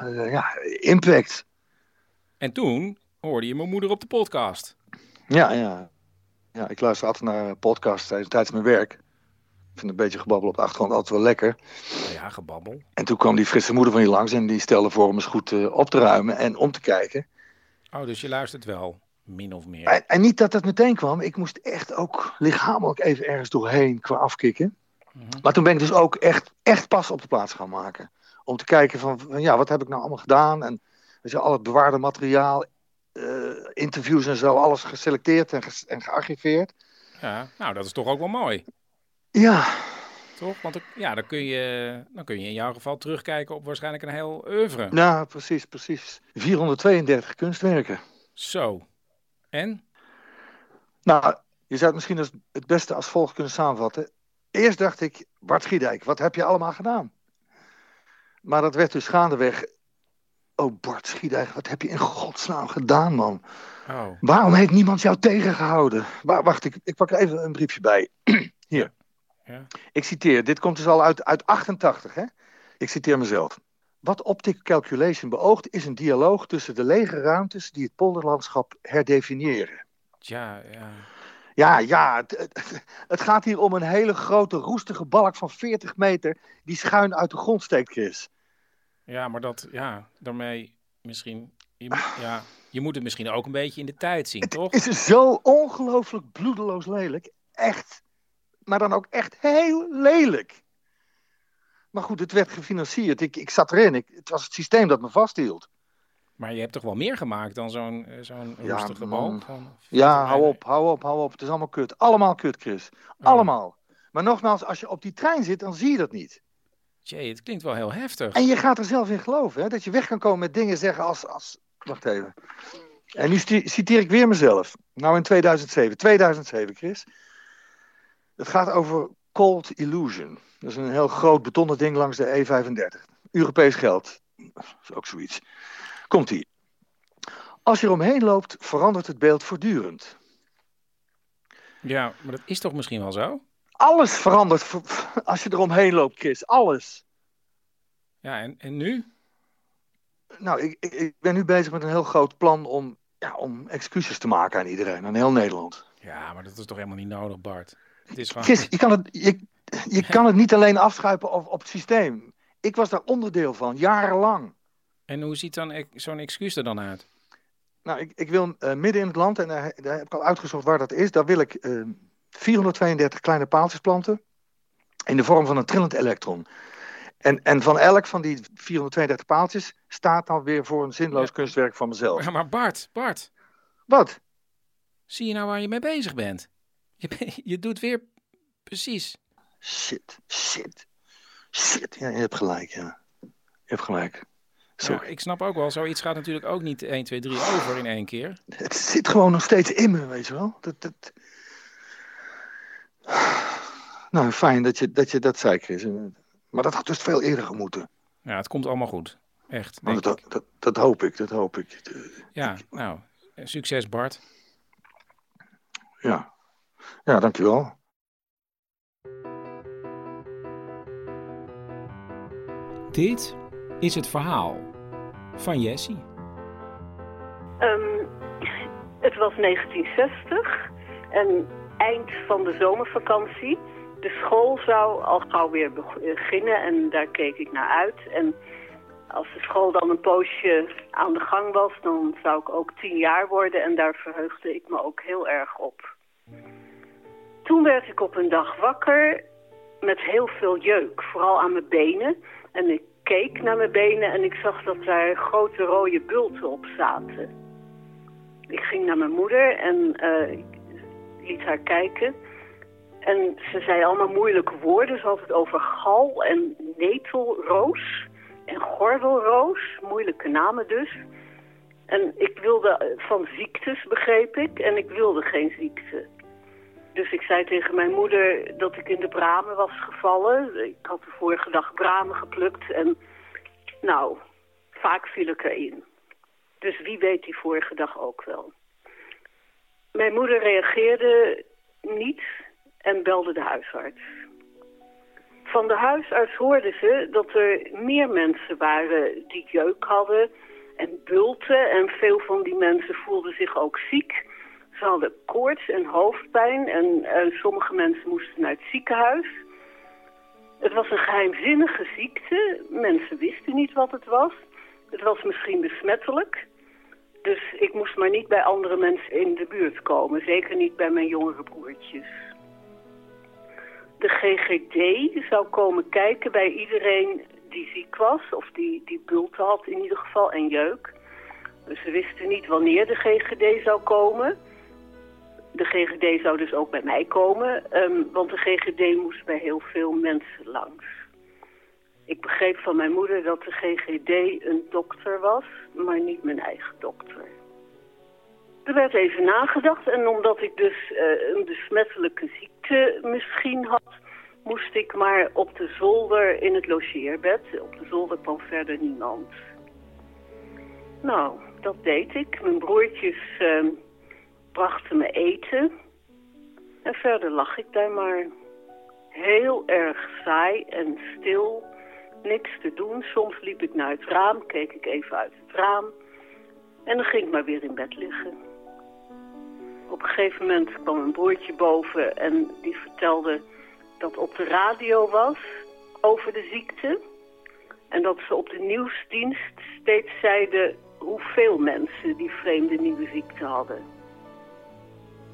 uh, ja, impact. En toen hoorde je mijn moeder op de podcast. Ja, ja. Ja ik luister altijd naar podcasts tijdens, mijn werk. Ik vind een beetje gebabbel op de achtergrond altijd wel lekker. Ja, gebabbel. En toen kwam die frisse moeder van je langs en die stelde voor om eens goed eh, op te ruimen en om te kijken. Oh, dus je luistert wel, min of meer. En, en niet dat dat meteen kwam. Ik moest echt ook lichamelijk even ergens doorheen qua afkicken. Maar toen ben ik dus ook echt, echt pas op de plaats gaan maken. Om te kijken van, van ja, wat heb ik nou allemaal gedaan? En weet je, al het bewaarde materiaal, eh, interviews en zo, alles geselecteerd en, en gearchiveerd. Ja, nou, dat is toch ook wel mooi. Ja, Toch? Want ja, dan kun, je, dan kun je in jouw geval terugkijken op waarschijnlijk een heel oeuvre. nou precies, precies. 432 kunstwerken. Zo. En? Nou, je zou het misschien als het beste als volgt kunnen samenvatten. Eerst dacht ik, Bart Schiedijk, wat heb je allemaal gedaan? Maar dat werd dus gaandeweg. Oh, Bart Schiedijk, wat heb je in godsnaam gedaan, man? Oh. Waarom heeft niemand jou tegengehouden? Wa- wacht, ik, ik pak er even een briefje bij. Hier. Ja. Ik citeer, dit komt dus al uit, uit 88, hè? Ik citeer mezelf. Wat optic calculation beoogt, is een dialoog tussen de lege ruimtes die het polderlandschap herdefiniëren. Ja. Ja, ja, het, het- het gaat hier om een hele grote roestige balk van 40 meter die schuin uit de grond steekt, Chris. Ja, maar dat, ja, daarmee misschien, je, ja, je moet het misschien ook een beetje in de tijd zien, toch? Het is zo ongelooflijk bloedeloos lelijk. Echt. Maar dan ook echt heel lelijk. Maar goed, het werd gefinancierd. Ik, ik zat erin. Ik, het was het systeem dat me vasthield. Maar je hebt toch wel meer gemaakt dan zo'n eh, zo'n Ja, man. balk? Van, Ja, hou op, hou op, hou op. Het is allemaal kut. Allemaal kut, Chris. Allemaal. Maar nogmaals, als je op die trein zit, dan zie je dat niet. Jee, het klinkt wel heel heftig. En je gaat er zelf in geloven, hè? Dat je weg kan komen met dingen zeggen als... als... Wacht even. En nu citeer ik weer mezelf. Nou in 2007. 2007, Chris. Het gaat over Cold Illusion. Dat is een heel groot betonnen ding langs de E35. Europees geld. Dat is ook zoiets. Komt-ie. Als je eromheen loopt, verandert het beeld voortdurend. Ja, maar dat is toch misschien wel zo? Alles verandert ver- als je eromheen loopt, Chris. Alles. Ja, en, en nu? Nou, ik, ik, ik ben nu bezig met een heel groot plan om, ja, om excuses te maken aan iedereen, aan heel Nederland. Ja, maar dat is toch helemaal niet nodig, Bart? Het is gewoon... Chris, je kan het, je, je kan het niet alleen afschuipen op, op het systeem. Ik was daar onderdeel van, jarenlang. En hoe ziet dan zo'n excuus er dan uit? Nou, ik, ik wil eh, midden in het land, en daar, daar heb ik al uitgezocht waar dat is, daar wil ik eh, 432 kleine paaltjes planten in de vorm van een trillend elektron. En, en van elk van die 432 paaltjes staat dan weer voor een zinloos kunstwerk van mezelf. Ja, maar Bart, Bart. Wat? Zie je nou waar je mee bezig bent? Je, je doet weer precies. Shit, shit, shit. Ja, je hebt gelijk, ja. Je hebt gelijk. Ja, ik snap ook wel, zoiets gaat natuurlijk ook niet 1, 2, 3 over in één keer. Het zit gewoon nog steeds in me, weet je wel. Dat, dat... Nou, fijn dat je, dat je dat zei, Chris. Maar dat had dus veel eerder gemoeten. Ja, het komt allemaal goed. Echt. Maar denk dat, ik. dat, dat hoop ik, dat hoop ik. Ja, nou, succes Bart. Ja, ja dankjewel. Dit is het verhaal van Jessie. Ehm, het was 1960 en eind van de zomervakantie. De school zou al gauw weer beginnen en daar keek ik naar uit. En als de school dan een poosje aan de gang was, dan zou ik ook tien jaar worden en daar verheugde ik me ook heel erg op. Toen werd ik op een dag wakker met heel veel jeuk, vooral aan mijn benen. En ik keek naar mijn benen en ik zag dat daar grote rode bulten op zaten. Ik ging naar mijn moeder en ik liet haar kijken. En ze zei allemaal moeilijke woorden. Ze had het over gal en netelroos en gordelroos. Moeilijke namen dus. En ik wilde van ziektes, begreep ik. En ik wilde geen ziekte. Dus ik zei tegen mijn moeder dat ik in de bramen was gevallen. Ik had de vorige dag bramen geplukt en nou, vaak viel ik erin. Dus wie weet die vorige dag ook wel. Mijn moeder reageerde niet en belde de huisarts. Van de huisarts hoorden ze dat er meer mensen waren die jeuk hadden en bulten. En veel van die mensen voelden zich ook ziek. Ze hadden koorts en hoofdpijn en eh, sommige mensen moesten naar het ziekenhuis. Het was een geheimzinnige ziekte. Mensen wisten niet wat het was. Het was misschien besmettelijk. Dus ik moest maar niet bij andere mensen in de buurt komen. Zeker niet bij mijn jongere broertjes. De GGD zou komen kijken bij iedereen die ziek was. Of die, die bulten had in ieder geval en jeuk. Dus ze wisten niet wanneer de GGD zou komen. De GGD zou dus ook bij mij komen. ehm, want de GGD moest bij heel veel mensen langs. Ik begreep van mijn moeder dat de GGD een dokter was, maar niet mijn eigen dokter. Er werd even nagedacht en omdat ik dus eh, een besmettelijke ziekte misschien had, moest ik maar op de zolder in het logeerbed. Op de zolder kwam verder niemand. Nou, dat deed ik. Mijn broertjes eh, brachten me eten. En verder lag ik daar maar. Heel erg saai en stil. Niks te doen. Soms liep ik naar het raam, keek ik even uit het raam. En dan ging ik maar weer in bed liggen. Op een gegeven moment kwam een broertje boven en die vertelde dat op de radio was over de ziekte. En dat ze op de nieuwsdienst steeds zeiden hoeveel mensen die vreemde nieuwe ziekte hadden.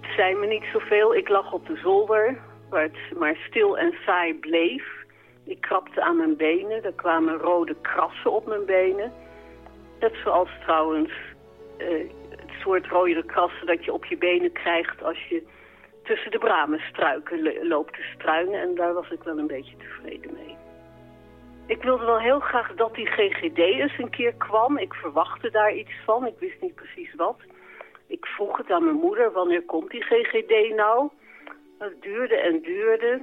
Het zei me niet zoveel. Ik lag op de zolder, waar het maar stil en saai bleef. Ik krabde aan mijn benen. Er kwamen rode krassen op mijn benen. Net zoals trouwens eh, het soort rode krassen dat je op je benen krijgt als je tussen de bramenstruiken lo- loopt te struinen. En daar was ik wel een beetje tevreden mee. Ik wilde wel heel graag dat die GGD eens een keer kwam. Ik verwachtte daar iets van. Ik wist niet precies wat. Ik vroeg het aan mijn moeder, wanneer komt die GGD nou? Het duurde en duurde.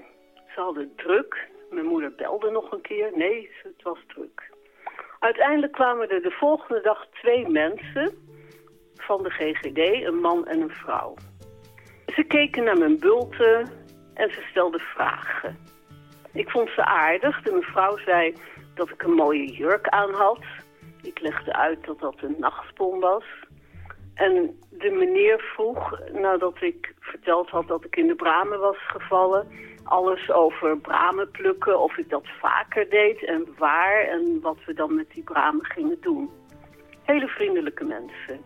Ze hadden druk. Mijn moeder belde nog een keer. Nee, het was druk. Uiteindelijk kwamen er de volgende dag twee mensen van de GGD, een man en een vrouw. Ze keken naar mijn bulten en ze stelden vragen. Ik vond ze aardig. De mevrouw zei dat ik een mooie jurk aan had. Ik legde uit dat dat een nachtpon was. En de meneer vroeg, nadat ik verteld had dat ik in de bramen was gevallen... alles over bramen plukken, of ik dat vaker deed en waar... en wat we dan met die bramen gingen doen. Hele vriendelijke mensen.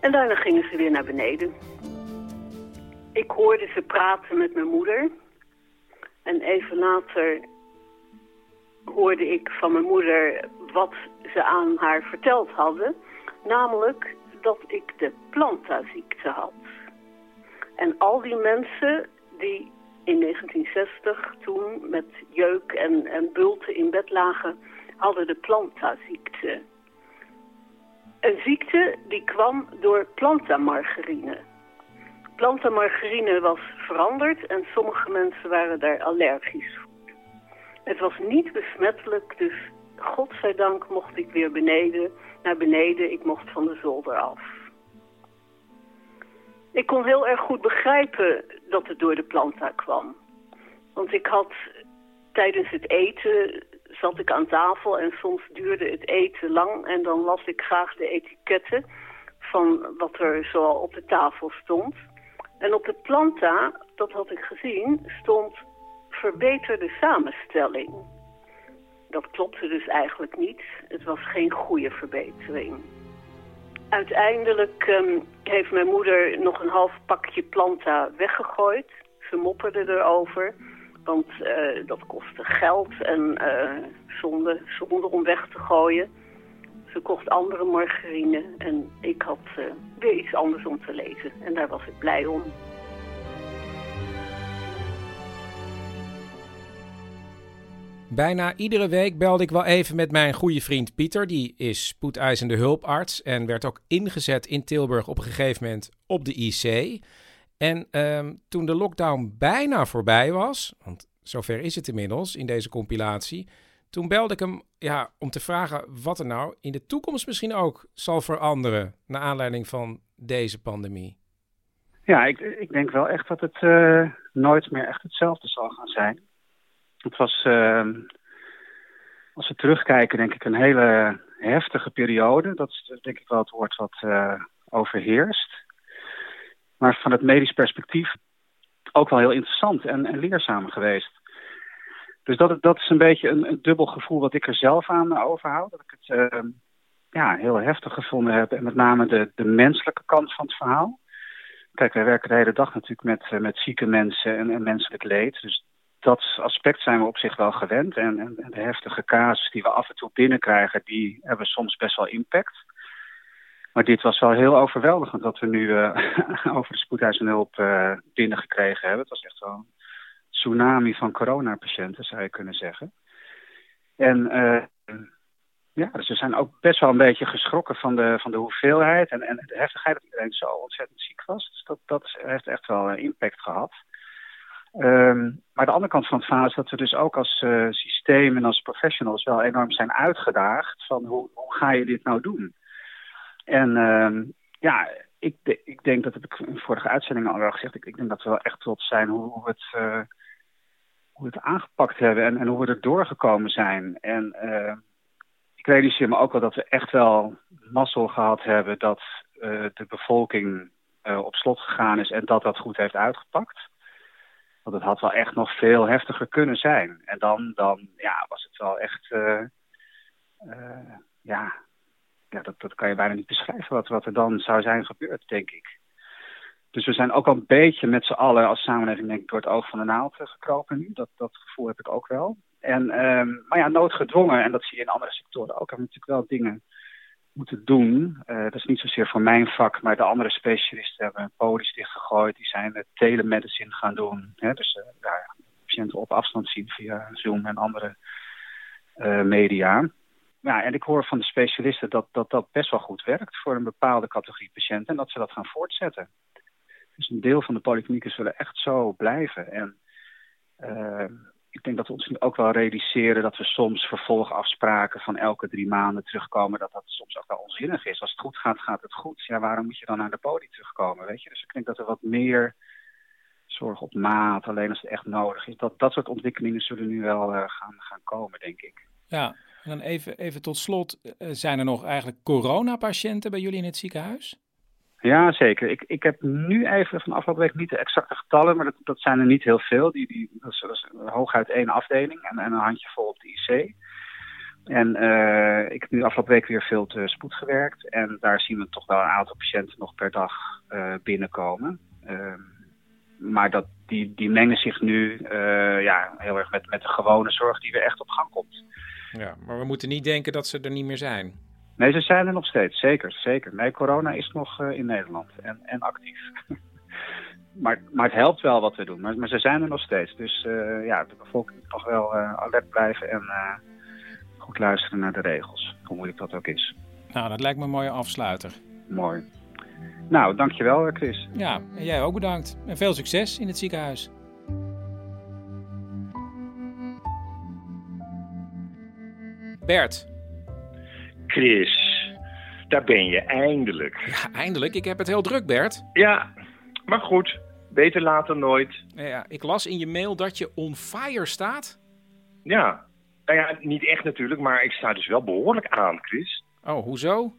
En daarna gingen ze weer naar beneden. Ik hoorde ze praten met mijn moeder... En even later hoorde ik van mijn moeder wat ze aan haar verteld hadden. Namelijk dat ik de plantaziekte had. En al die mensen die in 1960 toen met jeuk en, en bulten in bed lagen, hadden de plantaziekte. Een ziekte die kwam door plantamargarine. Plantamargarine was veranderd en sommige mensen waren daar allergisch voor. Het was niet besmettelijk, dus godzijdank mocht ik weer beneden, naar beneden. Ik mocht van de zolder af. Ik kon heel erg goed begrijpen dat het door de planta kwam. Want ik had tijdens het eten zat ik aan tafel en soms duurde het eten lang en dan las ik graag de etiketten van wat er zo op de tafel stond. En op de planta, dat had ik gezien, stond verbeterde samenstelling. Dat klopte dus eigenlijk niet. Het was geen goede verbetering. Uiteindelijk ehm, heeft mijn moeder nog een half pakje planta weggegooid. Ze mopperde erover, want eh, dat kostte geld en eh, zonde, om weg te gooien. Ze kocht andere margarine en ik had eh, weer iets anders om te lezen. En daar was ik blij om. Bijna iedere week belde ik wel even met mijn goede vriend Pieter. Die is spoedeisende hulparts en werd ook ingezet in Tilburg op een gegeven moment op de IC. En ehm, toen de lockdown bijna voorbij was, want zover is het inmiddels in deze compilatie, toen belde ik hem ja, om te vragen wat er nou in de toekomst misschien ook zal veranderen naar aanleiding van deze pandemie. Ja, ik, ik denk wel echt dat het eh, nooit meer echt hetzelfde zal gaan zijn. Het was, uh, als we terugkijken, denk ik een hele heftige periode. Dat is denk ik wel het woord wat uh, overheerst. maar van het medisch perspectief ook wel heel interessant en, leerzaam geweest. Dus dat, dat is een beetje een, dubbel gevoel wat ik er zelf aan overhoud. Dat ik het uh, ja, heel heftig gevonden heb. En met name de, de menselijke kant van het verhaal. Kijk, wij werken de hele dag natuurlijk met, met zieke mensen en, en menselijk leed. Dus dat aspect zijn we op zich wel gewend. En, en, en de heftige casus die we af en toe binnenkrijgen, die hebben soms best wel impact. Maar dit was wel heel overweldigend dat we nu uh, over de spoedeisende hulp uh, binnengekregen hebben. Het was echt wel een tsunami van coronapatiënten, zou je kunnen zeggen. En uh, ja, dus we zijn ook best wel een beetje geschrokken van de, van de hoeveelheid en, en de heftigheid dat iedereen zo ontzettend ziek was. Dus dat, dat heeft echt wel impact gehad. Um, maar de andere kant van het verhaal is dat we dus ook als uh, systeem en als professionals wel enorm zijn uitgedaagd van hoe, hoe ga je dit nou doen? En uh, ja, ik, ik denk, dat heb ik in vorige uitzendingen al wel gezegd, ik, ik denk dat we wel echt trots zijn hoe, we, het, uh, hoe het aangepakt hebben en, en hoe we er doorgekomen zijn. En uh, ik realiseer me ook wel dat we echt wel mazzel gehad hebben dat uh, de bevolking op slot gegaan is en dat dat goed heeft uitgepakt. Want het had wel echt nog veel heftiger kunnen zijn. En dan, dan ja, was het wel echt, ja, ja, dat, dat kan je bijna niet beschrijven wat, wat er dan zou zijn gebeurd, denk ik. Dus we zijn ook al een beetje met z'n allen als samenleving denk ik, door het oog van de naald gekropen nu. Dat, dat gevoel heb ik ook wel. En, um, maar ja, noodgedwongen, en dat zie je in andere sectoren ook, hebben natuurlijk wel dingen moeten doen. Uh, dat is niet zozeer voor mijn vak, maar de andere specialisten hebben polies dichtgegooid. Die zijn telemedicine gaan doen. Hè? Dus uh, ja, patiënten op afstand zien via Zoom en andere media ja, en ik hoor van de specialisten dat, dat best wel goed werkt voor een bepaalde categorie patiënten en dat ze dat gaan voortzetten. Dus een deel van de polyklinieken zullen echt zo blijven. En ik denk dat we ons nu ook wel realiseren dat we soms vervolgafspraken van elke drie maanden terugkomen, dat dat soms ook wel onzinnig is. Als het goed gaat, gaat het goed. Ja, waarom moet je dan naar de poli terugkomen, weet je? Dus ik denk dat er wat meer zorg op maat, alleen als het echt nodig is. Dat, dat soort ontwikkelingen zullen nu wel uh, gaan, gaan komen, denk ik. Ja, en dan even, even tot slot, uh, zijn er nog eigenlijk coronapatiënten bij jullie in het ziekenhuis? Ja, zeker. Ik, ik heb nu even van afgelopen week niet de exacte getallen, maar dat, dat zijn er niet heel veel. Die, die, dat, is, hooguit één afdeling en, en een handjevol op de IC. En uh, ik heb nu afgelopen week weer veel te spoed gewerkt. En daar zien we toch wel een aantal patiënten nog per dag uh, binnenkomen. Uh, maar dat, die, die mengen zich nu ja, heel erg met, met de gewone zorg die weer echt op gang komt. Ja, maar we moeten niet denken dat ze er niet meer zijn. Nee, ze zijn er nog steeds, zeker. zeker. Nee, corona is nog uh, in Nederland en, en actief. maar, maar het helpt wel wat we doen. Maar, maar ze zijn er nog steeds. Dus uh, ja, de bevolking moet nog wel uh, alert blijven en goed luisteren naar de regels. Hoe moeilijk dat ook is. Nou, dat lijkt me een mooie afsluiter. Mooi. Nou, dankjewel Chris. Ja, en jij ook bedankt. En veel succes in het ziekenhuis. Bert. Chris, daar ben je eindelijk. Ja, eindelijk. Ik heb het heel druk, Bert. Ja, maar goed. Beter later nooit. Ja, ik las in je mail dat je on fire staat. Ja. Nou ja, niet echt natuurlijk, maar ik sta dus wel behoorlijk aan, Chris. Oh, hoezo?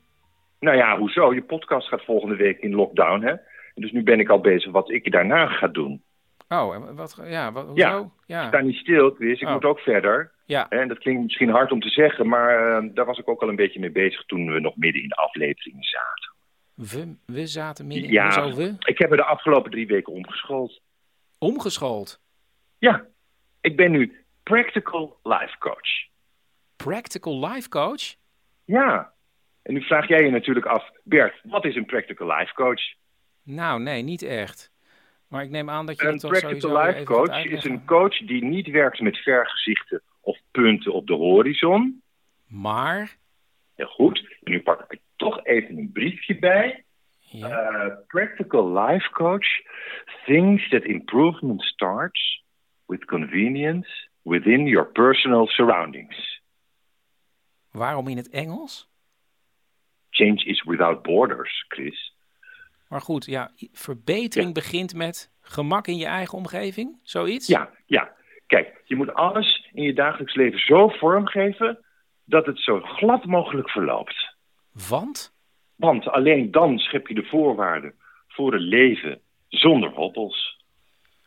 Nou ja, hoezo? Je podcast gaat volgende week in lockdown, hè? Dus nu ben ik al bezig wat ik daarna ga doen. Oh, wat, ja, wat, hoezo? Ja, ja. ik sta niet stil, Chris. Ik oh. moet ook verder. Ja. En dat klinkt misschien hard om te zeggen, maar uh, daar was ik ook al een beetje mee bezig toen we nog midden in de aflevering zaten. We, we zaten midden in ja, we? ik heb er de afgelopen drie weken omgeschoold. Omgeschoold? Ja, ik ben nu Practical Life Coach. Practical Life Coach? Ja, en nu vraag jij je natuurlijk af, Bert, wat is een Practical Life Coach? Nou, nee, niet echt. Maar ik neem aan dat je een dat toch practical life coach is een coach die niet werkt met vergezichten of punten op de horizon. Maar? Heel goed. Nu pak ik er toch even een briefje bij. Uh, practical life coach thinks that improvement starts with convenience within your personal surroundings. Waarom in het Engels? Change is without borders, Chris. Maar goed, ja, verbetering ja. begint met gemak in je eigen omgeving, zoiets? Ja, ja. Kijk, je moet alles in je dagelijks leven zo vormgeven dat het zo glad mogelijk verloopt. Want? Want alleen dan schep je de voorwaarden voor een leven zonder hobbels.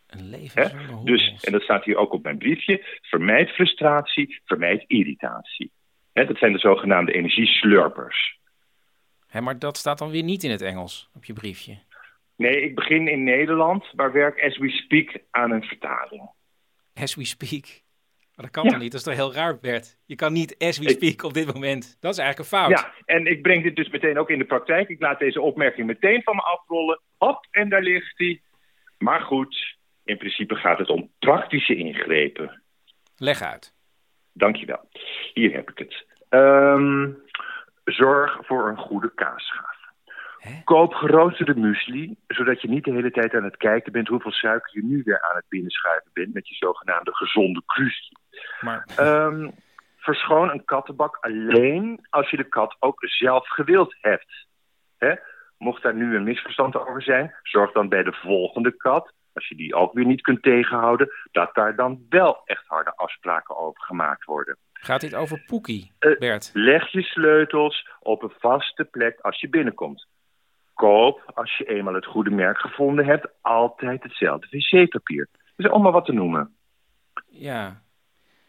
Een leven zonder hobbels. Dus, en dat staat hier ook op mijn briefje, vermijd frustratie, vermijd irritatie. Dat zijn de zogenaamde energieslurpers. Hè, maar dat staat dan weer niet in het Engels op je briefje. Nee, ik begin in Nederland, maar werk as we speak aan een vertaling. As we speak. Maar dat kan Ja. toch niet? Dat is toch heel raar, Bert? Je kan niet as we speak op dit moment. Dat is eigenlijk een fout. Ja, en ik breng dit dus meteen ook in de praktijk. Ik laat deze opmerking meteen van me afrollen. Hop, en daar ligt hij. Maar goed, in principe gaat het om praktische ingrepen. Leg uit. Dankjewel. Hier heb ik het. Ehm, zorg voor een goede kaasschaaf. Koop geroosterde muesli, zodat je niet de hele tijd aan het kijken bent hoeveel suiker je nu weer aan het binnenschuiven bent met je zogenaamde gezonde kruisje. Maar Ehm, verschoon een kattenbak alleen als je de kat ook zelf gewild hebt. Hè? Mocht daar nu een misverstand over zijn, zorg dan bij de volgende kat, als je die ook weer niet kunt tegenhouden, dat daar dan wel echt harde afspraken over gemaakt worden. Gaat dit over Poekie, Eh, Bert? Leg je sleutels op een vaste plek als je binnenkomt. Koop, als je eenmaal het goede merk gevonden hebt, altijd hetzelfde wc-papier. Dus om maar wat te noemen. Ja.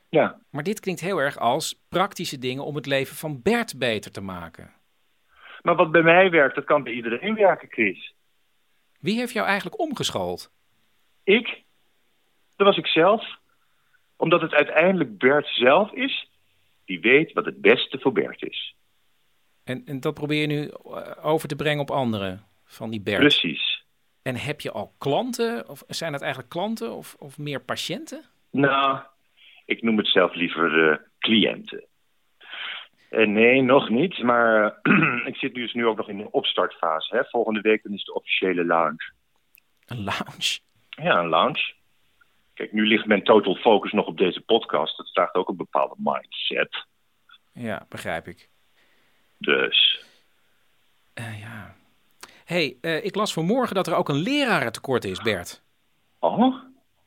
Ja. Maar dit klinkt heel erg als praktische dingen om het leven van Bert beter te maken. Maar wat bij mij werkt, dat kan bij iedereen werken, Chris. Wie heeft jou eigenlijk omgeschoold? Ik? Dat was ik zelf. Omdat het uiteindelijk Bert zelf is die weet wat het beste voor Bert is. En, en dat probeer je nu eh, over te brengen op anderen van die Bert. Precies. En heb je al klanten? Of zijn het eigenlijk klanten of, of meer patiënten? Nou, ik noem het zelf liever eh, cliënten. En nee, nog niet. Maar eh, ik zit nu dus nu ook nog in de opstartfase. Hè. Volgende week dan is de officiële lounge. Een lounge? Ja, een lounge. Kijk, nu ligt mijn total focus nog op deze podcast. Dat vraagt ook een bepaalde mindset. Ja, begrijp ik. Dus. Eh, ja. hey, eh, ik las vanmorgen dat er ook een lerarentekort is, Bert. Oh,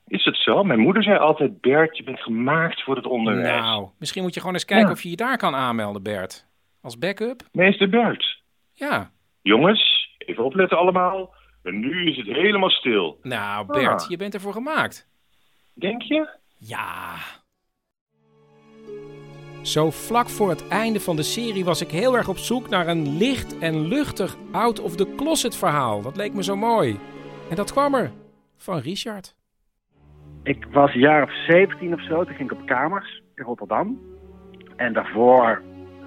is het zo? Mijn moeder zei altijd, Bert, je bent gemaakt voor het onderwijs. Nou, misschien moet je gewoon eens kijken Ja. of je je daar kan aanmelden, Bert. Als backup? Meester Bert. Ja. Jongens, even opletten allemaal. En nu is het helemaal stil. Nou, Bert, Ah. je bent ervoor gemaakt. Denk je? Ja. Zo vlak voor het einde van de serie was ik heel erg op zoek naar een licht en luchtig out of the closet verhaal. Dat leek me zo mooi. En dat kwam er. Van Richard. Ik was een jaar of 17 of zo, toen ging ik op kamers in Rotterdam. En daarvoor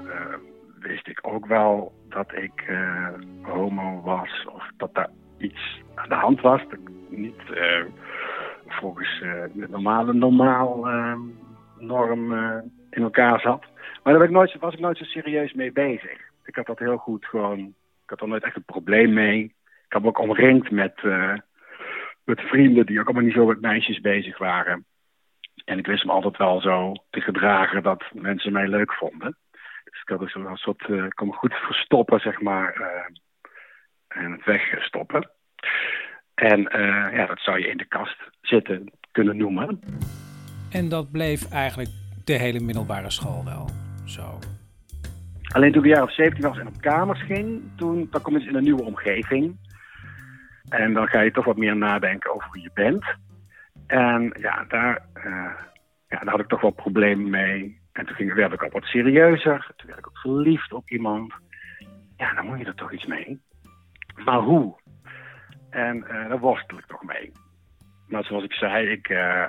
eh, wist ik ook wel dat ik eh, homo was of dat daar iets aan de hand was. Dat ik niet eh, volgens de normale normaal norm in elkaar zat. Maar daar ben ik nooit, was ik nooit zo serieus mee bezig. Ik had dat heel goed gewoon, ik had er nooit echt een probleem mee. Ik had me ook omringd met, eh, met vrienden die ook allemaal niet zo met meisjes bezig waren. En ik wist me altijd wel zo te gedragen dat mensen mij leuk vonden. Dus ik had dus een soort, ik kon me goed verstoppen, zeg maar, eh, en het wegstoppen. En ja, dat zou je in de kast zitten kunnen noemen. En dat bleef eigenlijk de hele middelbare school wel. Zo. Alleen toen ik een jaar of 17 was en op kamers ging, toen dan kom je dus in een nieuwe omgeving. En dan ga je toch wat meer nadenken over wie je bent. En ja, daar, eh, ja, daar had ik toch wel problemen mee. En toen ging, werd ik ook wat serieuzer. Toen werd ik ook verliefd op iemand. Ja, dan moet je er toch iets mee. Maar hoe? En eh, daar worstel ik toch mee. Maar zoals ik zei, ik eh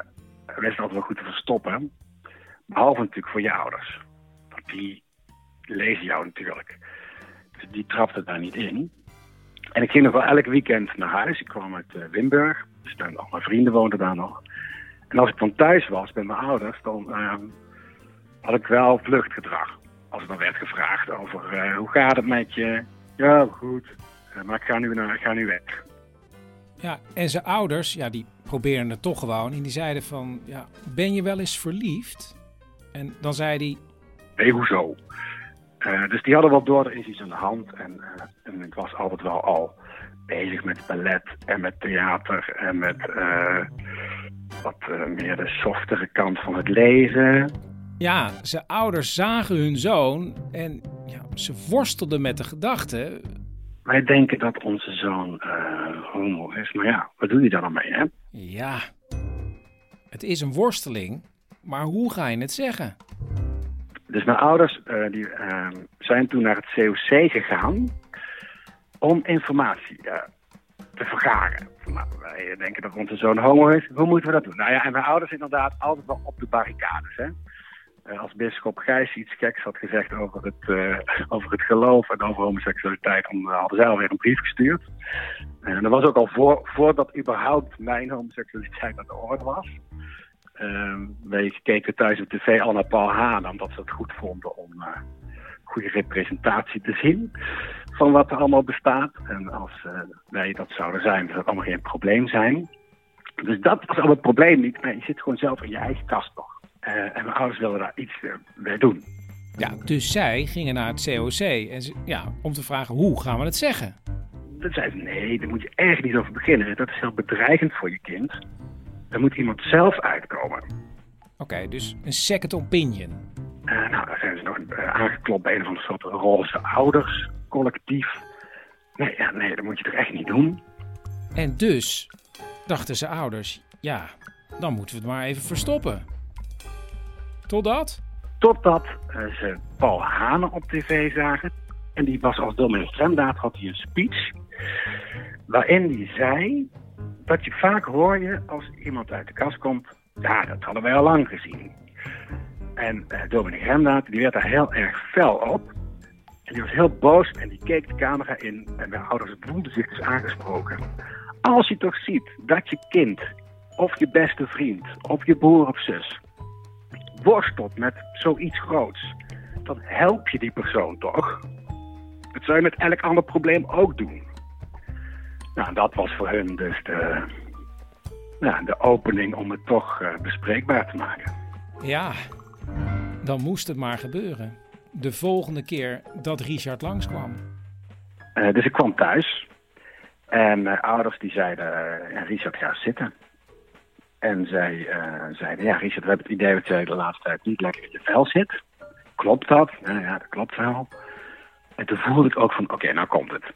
wist altijd wel goed te verstoppen. Behalve natuurlijk voor je ouders. Want die lezen jou natuurlijk. Dus die trapte daar niet in. En ik ging nog wel elk weekend naar huis. Ik kwam uit eh, Wimburg. Dus al mijn vrienden woonden daar nog. En als ik dan thuis was bij mijn ouders, dan eh, had ik wel vluchtgedrag. Als er dan werd gevraagd over eh, hoe gaat het met je? Ja, goed. Eh, maar ik ga nu, naar, ik ga nu weg. Ja, en zijn ouders, ja, die probeerden het toch gewoon. En die zeiden van, ja, ben je wel eens verliefd? En dan zei hij, Nee, hoezo? Eh, dus die hadden wel door, er is iets aan de hand. En, eh, en ik was altijd wel al bezig met ballet en met theater en met eh, wat meer de softere kant van het lezen. ja, zijn ouders zagen hun zoon en ja, ze worstelden met de gedachte, wij denken dat onze zoon homo is. Maar ja, wat doe je daar dan mee, hè? Ja, het is een worsteling, maar hoe ga je het zeggen? Dus mijn ouders eh, die, eh, zijn toen naar het COC gegaan om informatie eh, te vergaren. Nou, wij denken dat onze zoon homo is. Hoe moeten we dat doen? Nou ja, en mijn ouders inderdaad altijd wel op de barricades. Hè? Eh, als bisschop Gijs iets geks had gezegd over het, over het geloof en over homoseksualiteit, dan hadden zij alweer een brief gestuurd. En dat was ook al voor, voordat überhaupt mijn homoseksualiteit aan de orde was. Ehm wij keken thuis op tv al naar Paul Haan, omdat ze het goed vonden om eh, goede representatie te zien van wat er allemaal bestaat. En als eh, wij dat zouden zijn, zou het allemaal geen probleem zijn. Dus dat was al het probleem niet. Maar je zit gewoon zelf in je eigen kast nog. Eh, en mijn ouders wilden daar iets eh, mee doen. Ja, dus zij gingen naar het COC en ze, ja, om te vragen hoe gaan we het zeggen? Toen zei ze, nee, daar moet je echt niet over beginnen. Dat is heel bedreigend voor je kind. Daar moet iemand zelf uitkomen. Oké, dus een second opinion. Eh, nou, daar zijn ze nog eh, aangeklopt bij een of andere soort roze ouders, collectief. Nee, ja, nee, dat moet je toch echt niet doen. En dus dachten ze ouders, ja, dan moeten we het maar even verstoppen. Totdat? Totdat eh, ze Paul Hane op tv zagen. En die was als dominee had hij een speech. Waarin hij zei dat je vaak hoor je als iemand uit de kast komt. Ja, dat hadden wij al lang gezien. En dominee Fremdaad, die werd daar heel erg fel op. En die was heel boos en die keek de camera in. En mijn ouders voelden zich dus aangesproken. Als je toch ziet dat je kind, of je beste vriend, of je broer of zus, worstelt met zoiets groots, dan help je die persoon toch? Dat zou je met elk ander probleem ook doen. Nou, dat was voor hun dus de, nou, de opening om het toch eh, bespreekbaar te maken. Ja, dan moest het maar gebeuren. De volgende keer dat Richard langskwam. Eh, dus ik kwam thuis en mijn ouders die zeiden, eh, ja, Richard ga zitten. En zij zeiden, ja Richard, we hebben het idee dat jij de laatste tijd niet lekker in je vel zit. Klopt dat? Nou ja, dat klopt wel. En toen voelde ik ook van, oké, nou komt het.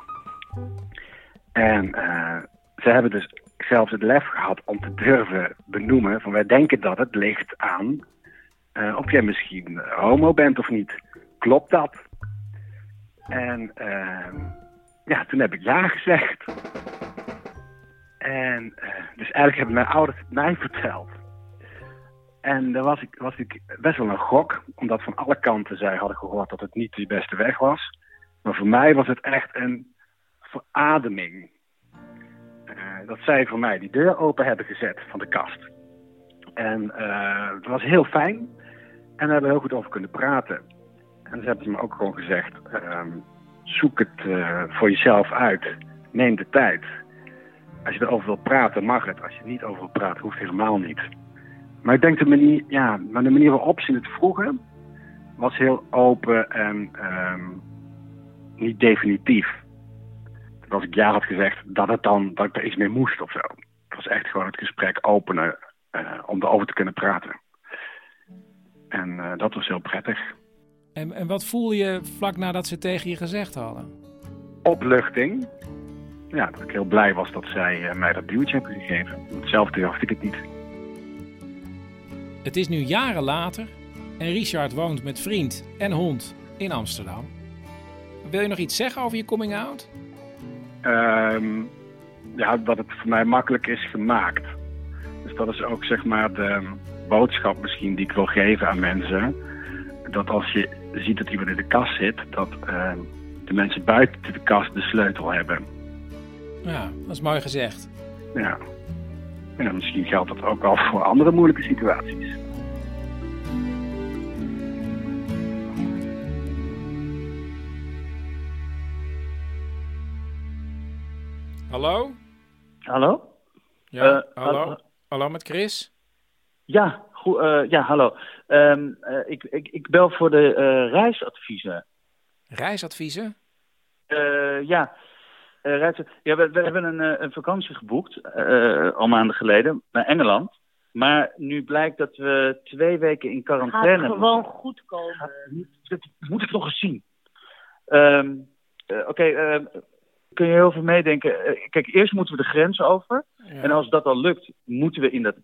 En eh, ze hebben dus zelfs het lef gehad om te durven benoemen van wij denken dat het ligt aan eh, of jij misschien homo bent of niet. Klopt dat? En ehm, ja, toen heb ik ja gezegd. En eh, dus eigenlijk hebben mijn ouders het mij verteld. En daar was ik, was ik best wel een gok, omdat van alle kanten zij hadden gehoord dat het niet de beste weg was. Maar voor mij was het echt een verademing. Eh, dat zij voor mij die deur open hebben gezet van de kast. En eh, het was heel fijn. En daar hebben we heel goed over kunnen praten. En ze hebben me ook gewoon gezegd, ehm, zoek het eh, voor jezelf uit. Neem de tijd. Als je erover wil praten, mag het. Als je er niet over wil praten, hoeft helemaal niet. Maar ik denk de manier, ja, maar de manier waarop ze het vroegen, was heel open en ehm, niet definitief. Dat als ik ja had gezegd, dat, het dan, dat ik er iets mee moest of zo. Het was echt gewoon het gesprek openen eh, om erover te kunnen praten. En eh, dat was heel prettig. En, en wat voel je vlak nadat ze tegen je gezegd hadden? Opluchting. Ja, dat ik heel blij was dat zij eh, mij dat duwtje hebben gegeven. Hetzelfde dacht ik het niet. Het is nu jaren later en Richard woont met vriend en hond in Amsterdam. Wil je nog iets zeggen over je coming out? Ehm, ja, dat het voor mij makkelijk is gemaakt. Dus dat is ook zeg maar de boodschap misschien die ik wil geven aan mensen. Dat als je ziet dat iemand in de kast zit, dat ehm, de mensen buiten de kast de sleutel hebben. Ja, dat is mooi gezegd. Ja. ja misschien geldt dat ook wel voor andere moeilijke situaties. Hallo? Hallo? Ja, Eh, hallo? hallo? Hallo met Chris? Ja, goed, eh, ja hallo. Ehm, eh, ik, ik, ik bel voor de eh, reisadviezen. Reisadviezen? Eh, ja, eh, reis- ja we, we hebben een, een vakantie geboekt, eh, al maanden geleden, naar Engeland. Maar nu blijkt dat we twee weken in quarantaine Gaat gewoon goed komen. moeten. Dat moet ik nog eens zien. Ehm, eh, Oké, ehm, kun je heel veel meedenken. Eh, Kijk, eerst moeten we de grens over. En als dat al lukt, moeten we in dat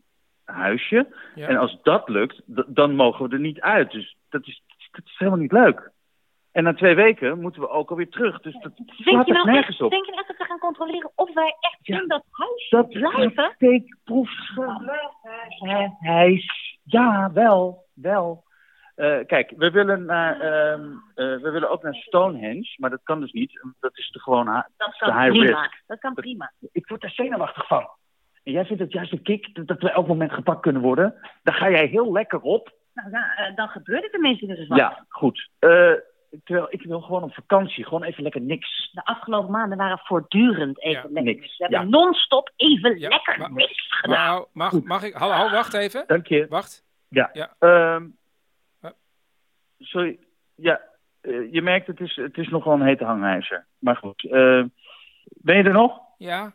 huisje. Ja. En als dat lukt, dan mogen we er niet uit. Dus dat is, dat is helemaal niet leuk. En na twee weken moeten we ook alweer terug. Dus dat Denk slaat je, echt, nergens op. denk je nou echt dat we gaan controleren of wij echt in dat huis Dat blijven? steekproef. Hij ja, wel, wel. Eh, kijk, we willen, naar, ehm, eh, we willen ook naar Stonehenge, maar dat kan dus niet. Dat is de gewoon ha- Dat kan high prima. risk. Dat kan prima. Ik word daar zenuwachtig van. En jij vindt het juist een kick dat- dat we elk moment gepakt kunnen worden. Daar ga jij heel lekker op. Nou, ja, eh, dan gebeurt het tenminste dus wat. Ja, goed. Eh, terwijl ik wil gewoon op vakantie, gewoon even lekker niks. De afgelopen maanden waren voortdurend even lekker. niks. We hebben Ja. non-stop even lekker niks gedaan. Nou, mag, mag ik... Hallo, wacht even. Dank je. Wacht. Ja. Ja. Sorry. Ja, eh, je merkt het is, het is nog wel een hete hangijzer. Maar goed. eh, ben je er nog? Ja.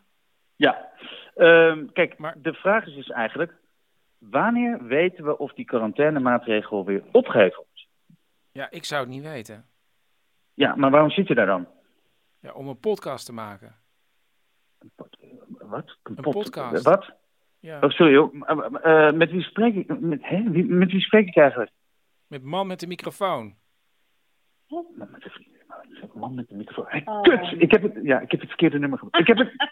Ja. Ehm, kijk, de vraag is dus eigenlijk... Wanneer weten we of die quarantainemaatregel weer opgeheven wordt? Ja, ik zou het niet weten. Ja, maar waarom zit je daar dan? Ja, om een podcast te maken. Wat? Een podcast. Wat? Ja. Oh, sorry eh, met wie spreek ik? Met, hè? Wie, met wie spreek ik eigenlijk? Met man met de microfoon. Man met de microfoon. Hey, Kut! Ik heb, het, ja, ik heb het verkeerde nummer gebruikt. Ik heb het...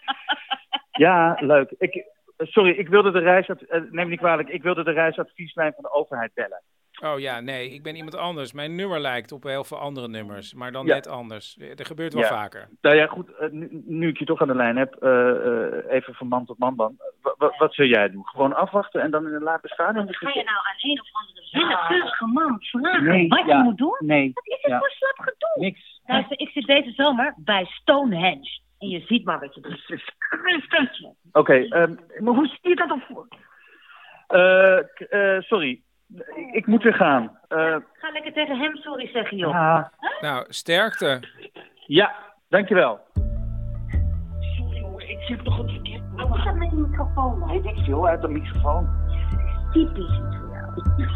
Ja, leuk. Ik, sorry, ik wilde de reis... eh, neem me niet kwalijk. Ik wilde de reisadvieslijn van de overheid bellen. Oh ja, nee, ik ben iemand anders. Mijn nummer lijkt op heel veel andere nummers, maar dan Ja. net anders. Dat gebeurt wel Ja. vaker. Nou ja, goed. eh, nu, nu ik je toch aan de lijn heb, eh, eh, even van man tot man dan. Wa- wa- wat zul jij doen? Gewoon afwachten en dan in een later stadium? Ga je nou aan een of andere willekeurige man vragen Nee, wat ja, je moet doen? nee, Wat is het ja. voor slap gedoe? Niks. Luister, ik zit deze zomer bij Stonehenge. En je ziet maar wat je doet. Oké, ehm, maar hoe zie je dat dan voor? Eh, eh, sorry, ik, ik moet weer gaan. Eh, Ga lekker tegen hem sorry zeggen, joh. Ja. Nou, sterkte. ja, dankjewel. Ik zit toch het verkeerd. Wat gaat met die microfoon? Weet ik veel uit de microfoon. Typisch iets voor jou.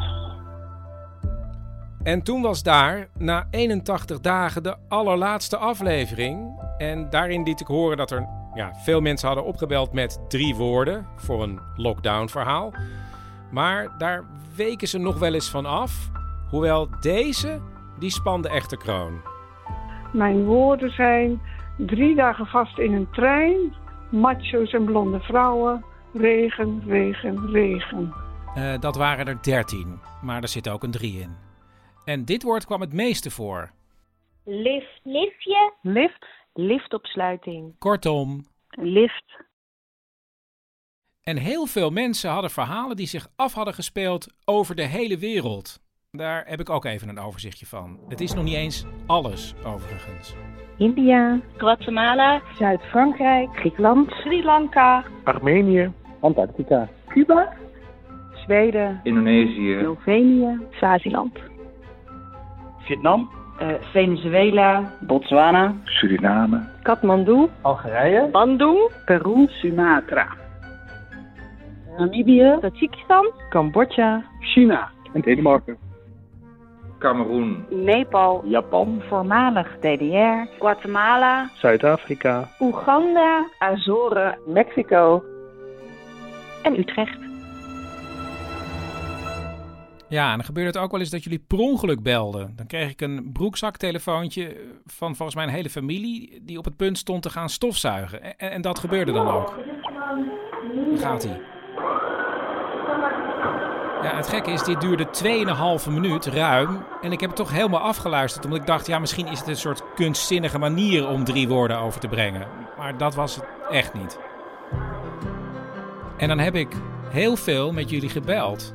En toen was daar na 81 dagen de allerlaatste aflevering. En daarin liet ik horen dat er ja, veel mensen hadden opgebeld met drie woorden voor een lockdown-verhaal. Maar daar weken ze nog wel eens van af. Hoewel deze, die spande echte kroon. Mijn woorden zijn drie dagen vast in een trein, macho's en blonde vrouwen, regen, regen, regen. Eh, dat waren er 13, maar er zit ook een 3 in. En dit woord kwam het meeste voor. Lift. Liftje. Lift. Liftopsluiting. Kortom. Lift. En heel veel mensen hadden verhalen die zich af hadden gespeeld over de hele wereld. Daar heb ik ook even een overzichtje van. Het is nog niet eens alles, overigens. India. Guatemala. Zuid-Frankrijk. Griekenland. Sri Lanka. Armenië. Antarctica. Cuba. Zweden. Indonesië. Slovenië. Swaziland. Vietnam. Venezuela. Botswana. Suriname. Kathmandu. Algerije. Bandung. Peru. Sumatra. Namibië. Tajikistan. Cambodja. China. En Denemarken. Cameroen. Nepal. Japan. Voormalig DDR. Guatemala. Zuid-Afrika. Oeganda. Azoren. Mexico. En Utrecht. Ja, en dan gebeurde het ook wel eens dat jullie per ongeluk belden. Dan kreeg ik een broekzaktelefoontje van volgens mij een hele familie... die op het punt stond te gaan stofzuigen. En, en dat gebeurde dan ook. Daar gaat hij. Het gekke is, dit duurde 2,5 minuut, ruim. En ik heb het toch helemaal afgeluisterd. Omdat ik dacht, ja, misschien is het een soort kunstzinnige manier om drie woorden over te brengen. Maar dat was het echt niet. En dan heb ik heel veel met jullie gebeld.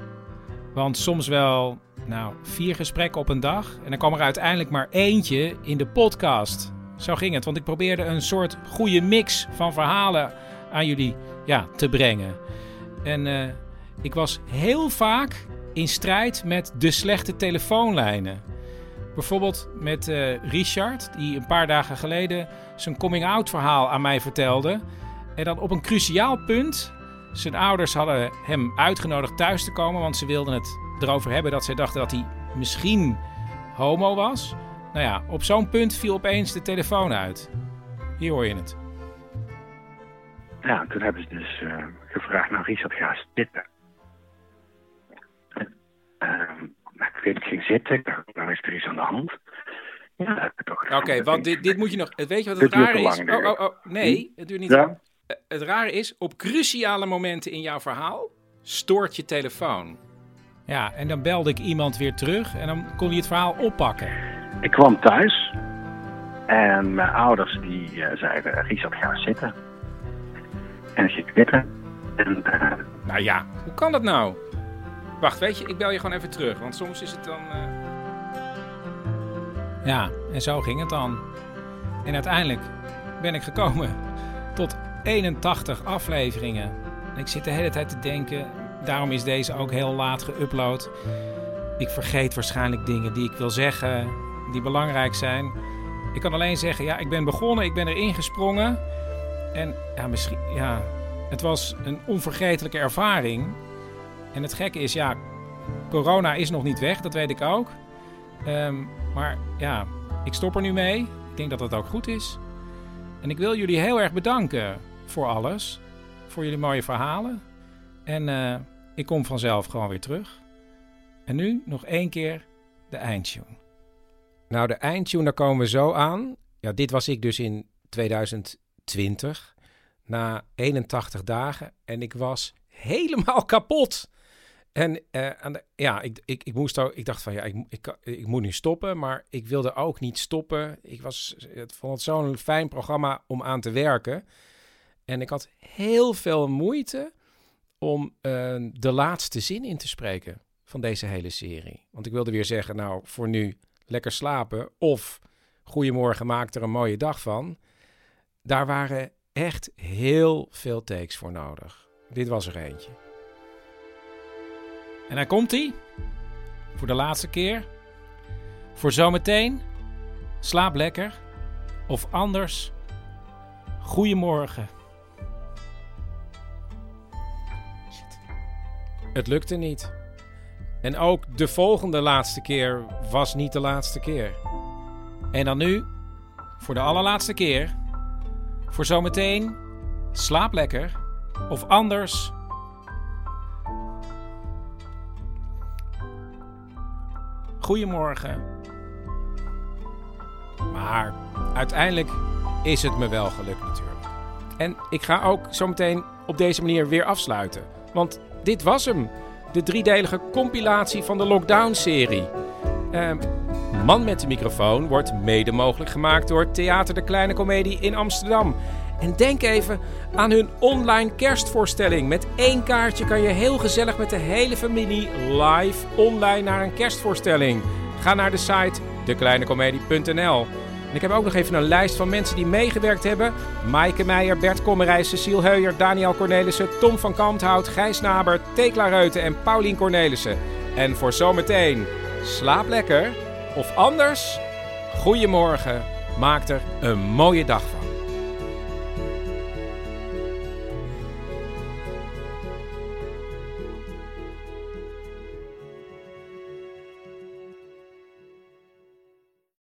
Want soms wel, nou, vier gesprekken op een dag. En dan kwam er uiteindelijk maar eentje in de podcast. Zo ging het, want ik probeerde een soort goede mix van verhalen aan jullie ja, te brengen. En eh, ik was heel vaak in strijd met de slechte telefoonlijnen. Bijvoorbeeld met eh, Richard, die een paar dagen geleden zijn coming-out verhaal aan mij vertelde. En dan op een cruciaal punt. Zijn ouders hadden hem uitgenodigd thuis te komen, want ze wilden het erover hebben dat zij dachten dat hij misschien homo was. Nou ja, op zo'n punt viel opeens de telefoon uit. Hier hoor je het. Ja, toen hebben ze dus uh, gevraagd, nou Richard, ga zitten. Uh, ik weet, ik ging zitten, dacht, nou is er iets aan de hand. Ja, Oké, okay, want dit, dit moet je nog... Weet je wat het rare is? Oh, oh, oh, nee, het duurt niet ja? Het rare is, op cruciale momenten in jouw verhaal stoort je telefoon. Ja, en dan belde ik iemand weer terug en dan kon je het verhaal oppakken. Ik kwam thuis en mijn ouders die uh, zeiden, Richard, ga zitten. En ik zit zitten. En, uh... Nou ja, hoe kan dat nou? Wacht, weet je, ik bel je gewoon even terug, want soms is het dan... Uh... Ja, en zo ging het dan. En uiteindelijk ben ik gekomen tot 81 afleveringen. En ik zit de hele tijd te denken, daarom is deze ook heel laat geüpload. Ik vergeet waarschijnlijk dingen die ik wil zeggen, die belangrijk zijn. Ik kan alleen zeggen, ja, ik ben begonnen, ik ben erin gesprongen. En ja, misschien, ja, het was een onvergetelijke ervaring. En het gekke is, ja, corona is nog niet weg, dat weet ik ook. Ehm, maar ja, ik stop er nu mee. Ik denk dat dat ook goed is. En ik wil jullie heel erg bedanken voor alles. Voor jullie mooie verhalen. En uh, ik kom vanzelf gewoon weer terug. En nu nog één keer de eindtune. Nou, de eindtune, daar komen we zo aan. Ja, dit was ik dus in 2020. Na 81 dagen. En ik was helemaal kapot. En de, ja, ik, ik, ik moest ik dacht van ja, ik, ik, ik moet nu stoppen, maar ik wilde ook niet stoppen. Ik was, het vond het zo'n fijn programma om aan te werken. En ik had heel veel moeite om uh, de laatste zin in te spreken van deze hele serie. Want ik wilde weer zeggen, nou, voor nu lekker slapen of goedemorgen, maak er een mooie dag van. Daar waren echt heel veel takes voor nodig. Dit was er eentje. En daar komt hij. Voor de laatste keer. Voor zometeen. Slaap lekker. Of anders. Goedemorgen. Het lukte niet. En ook de volgende laatste keer was niet de laatste keer. En dan nu, voor de allerlaatste keer, voor zometeen, slaap lekker. Of anders, goedemorgen. Maar uiteindelijk is het me wel gelukt natuurlijk. En ik ga ook zometeen op deze manier weer afsluiten. Want dit was hem. De driedelige compilatie van de Lockdown-serie. Uh, Man met de microfoon wordt mede mogelijk gemaakt door Theater de Kleine Comedie in Amsterdam. En denk even aan hun online kerstvoorstelling. Met één kaartje kan je heel gezellig met de hele familie live online naar een kerstvoorstelling. Ga naar de site dekleinecomedie.nl. En ik heb ook nog even een lijst van mensen die meegewerkt hebben. Maaike Meijer, Bert Kommerijs, Cecile Heuyer, Daniel Cornelissen, Tom van Kampthout, Gijs Naber, Tekla Reuten en Paulien Cornelissen. En voor zometeen, slaap lekker. Of anders, goedemorgen, maak er een mooie dag van.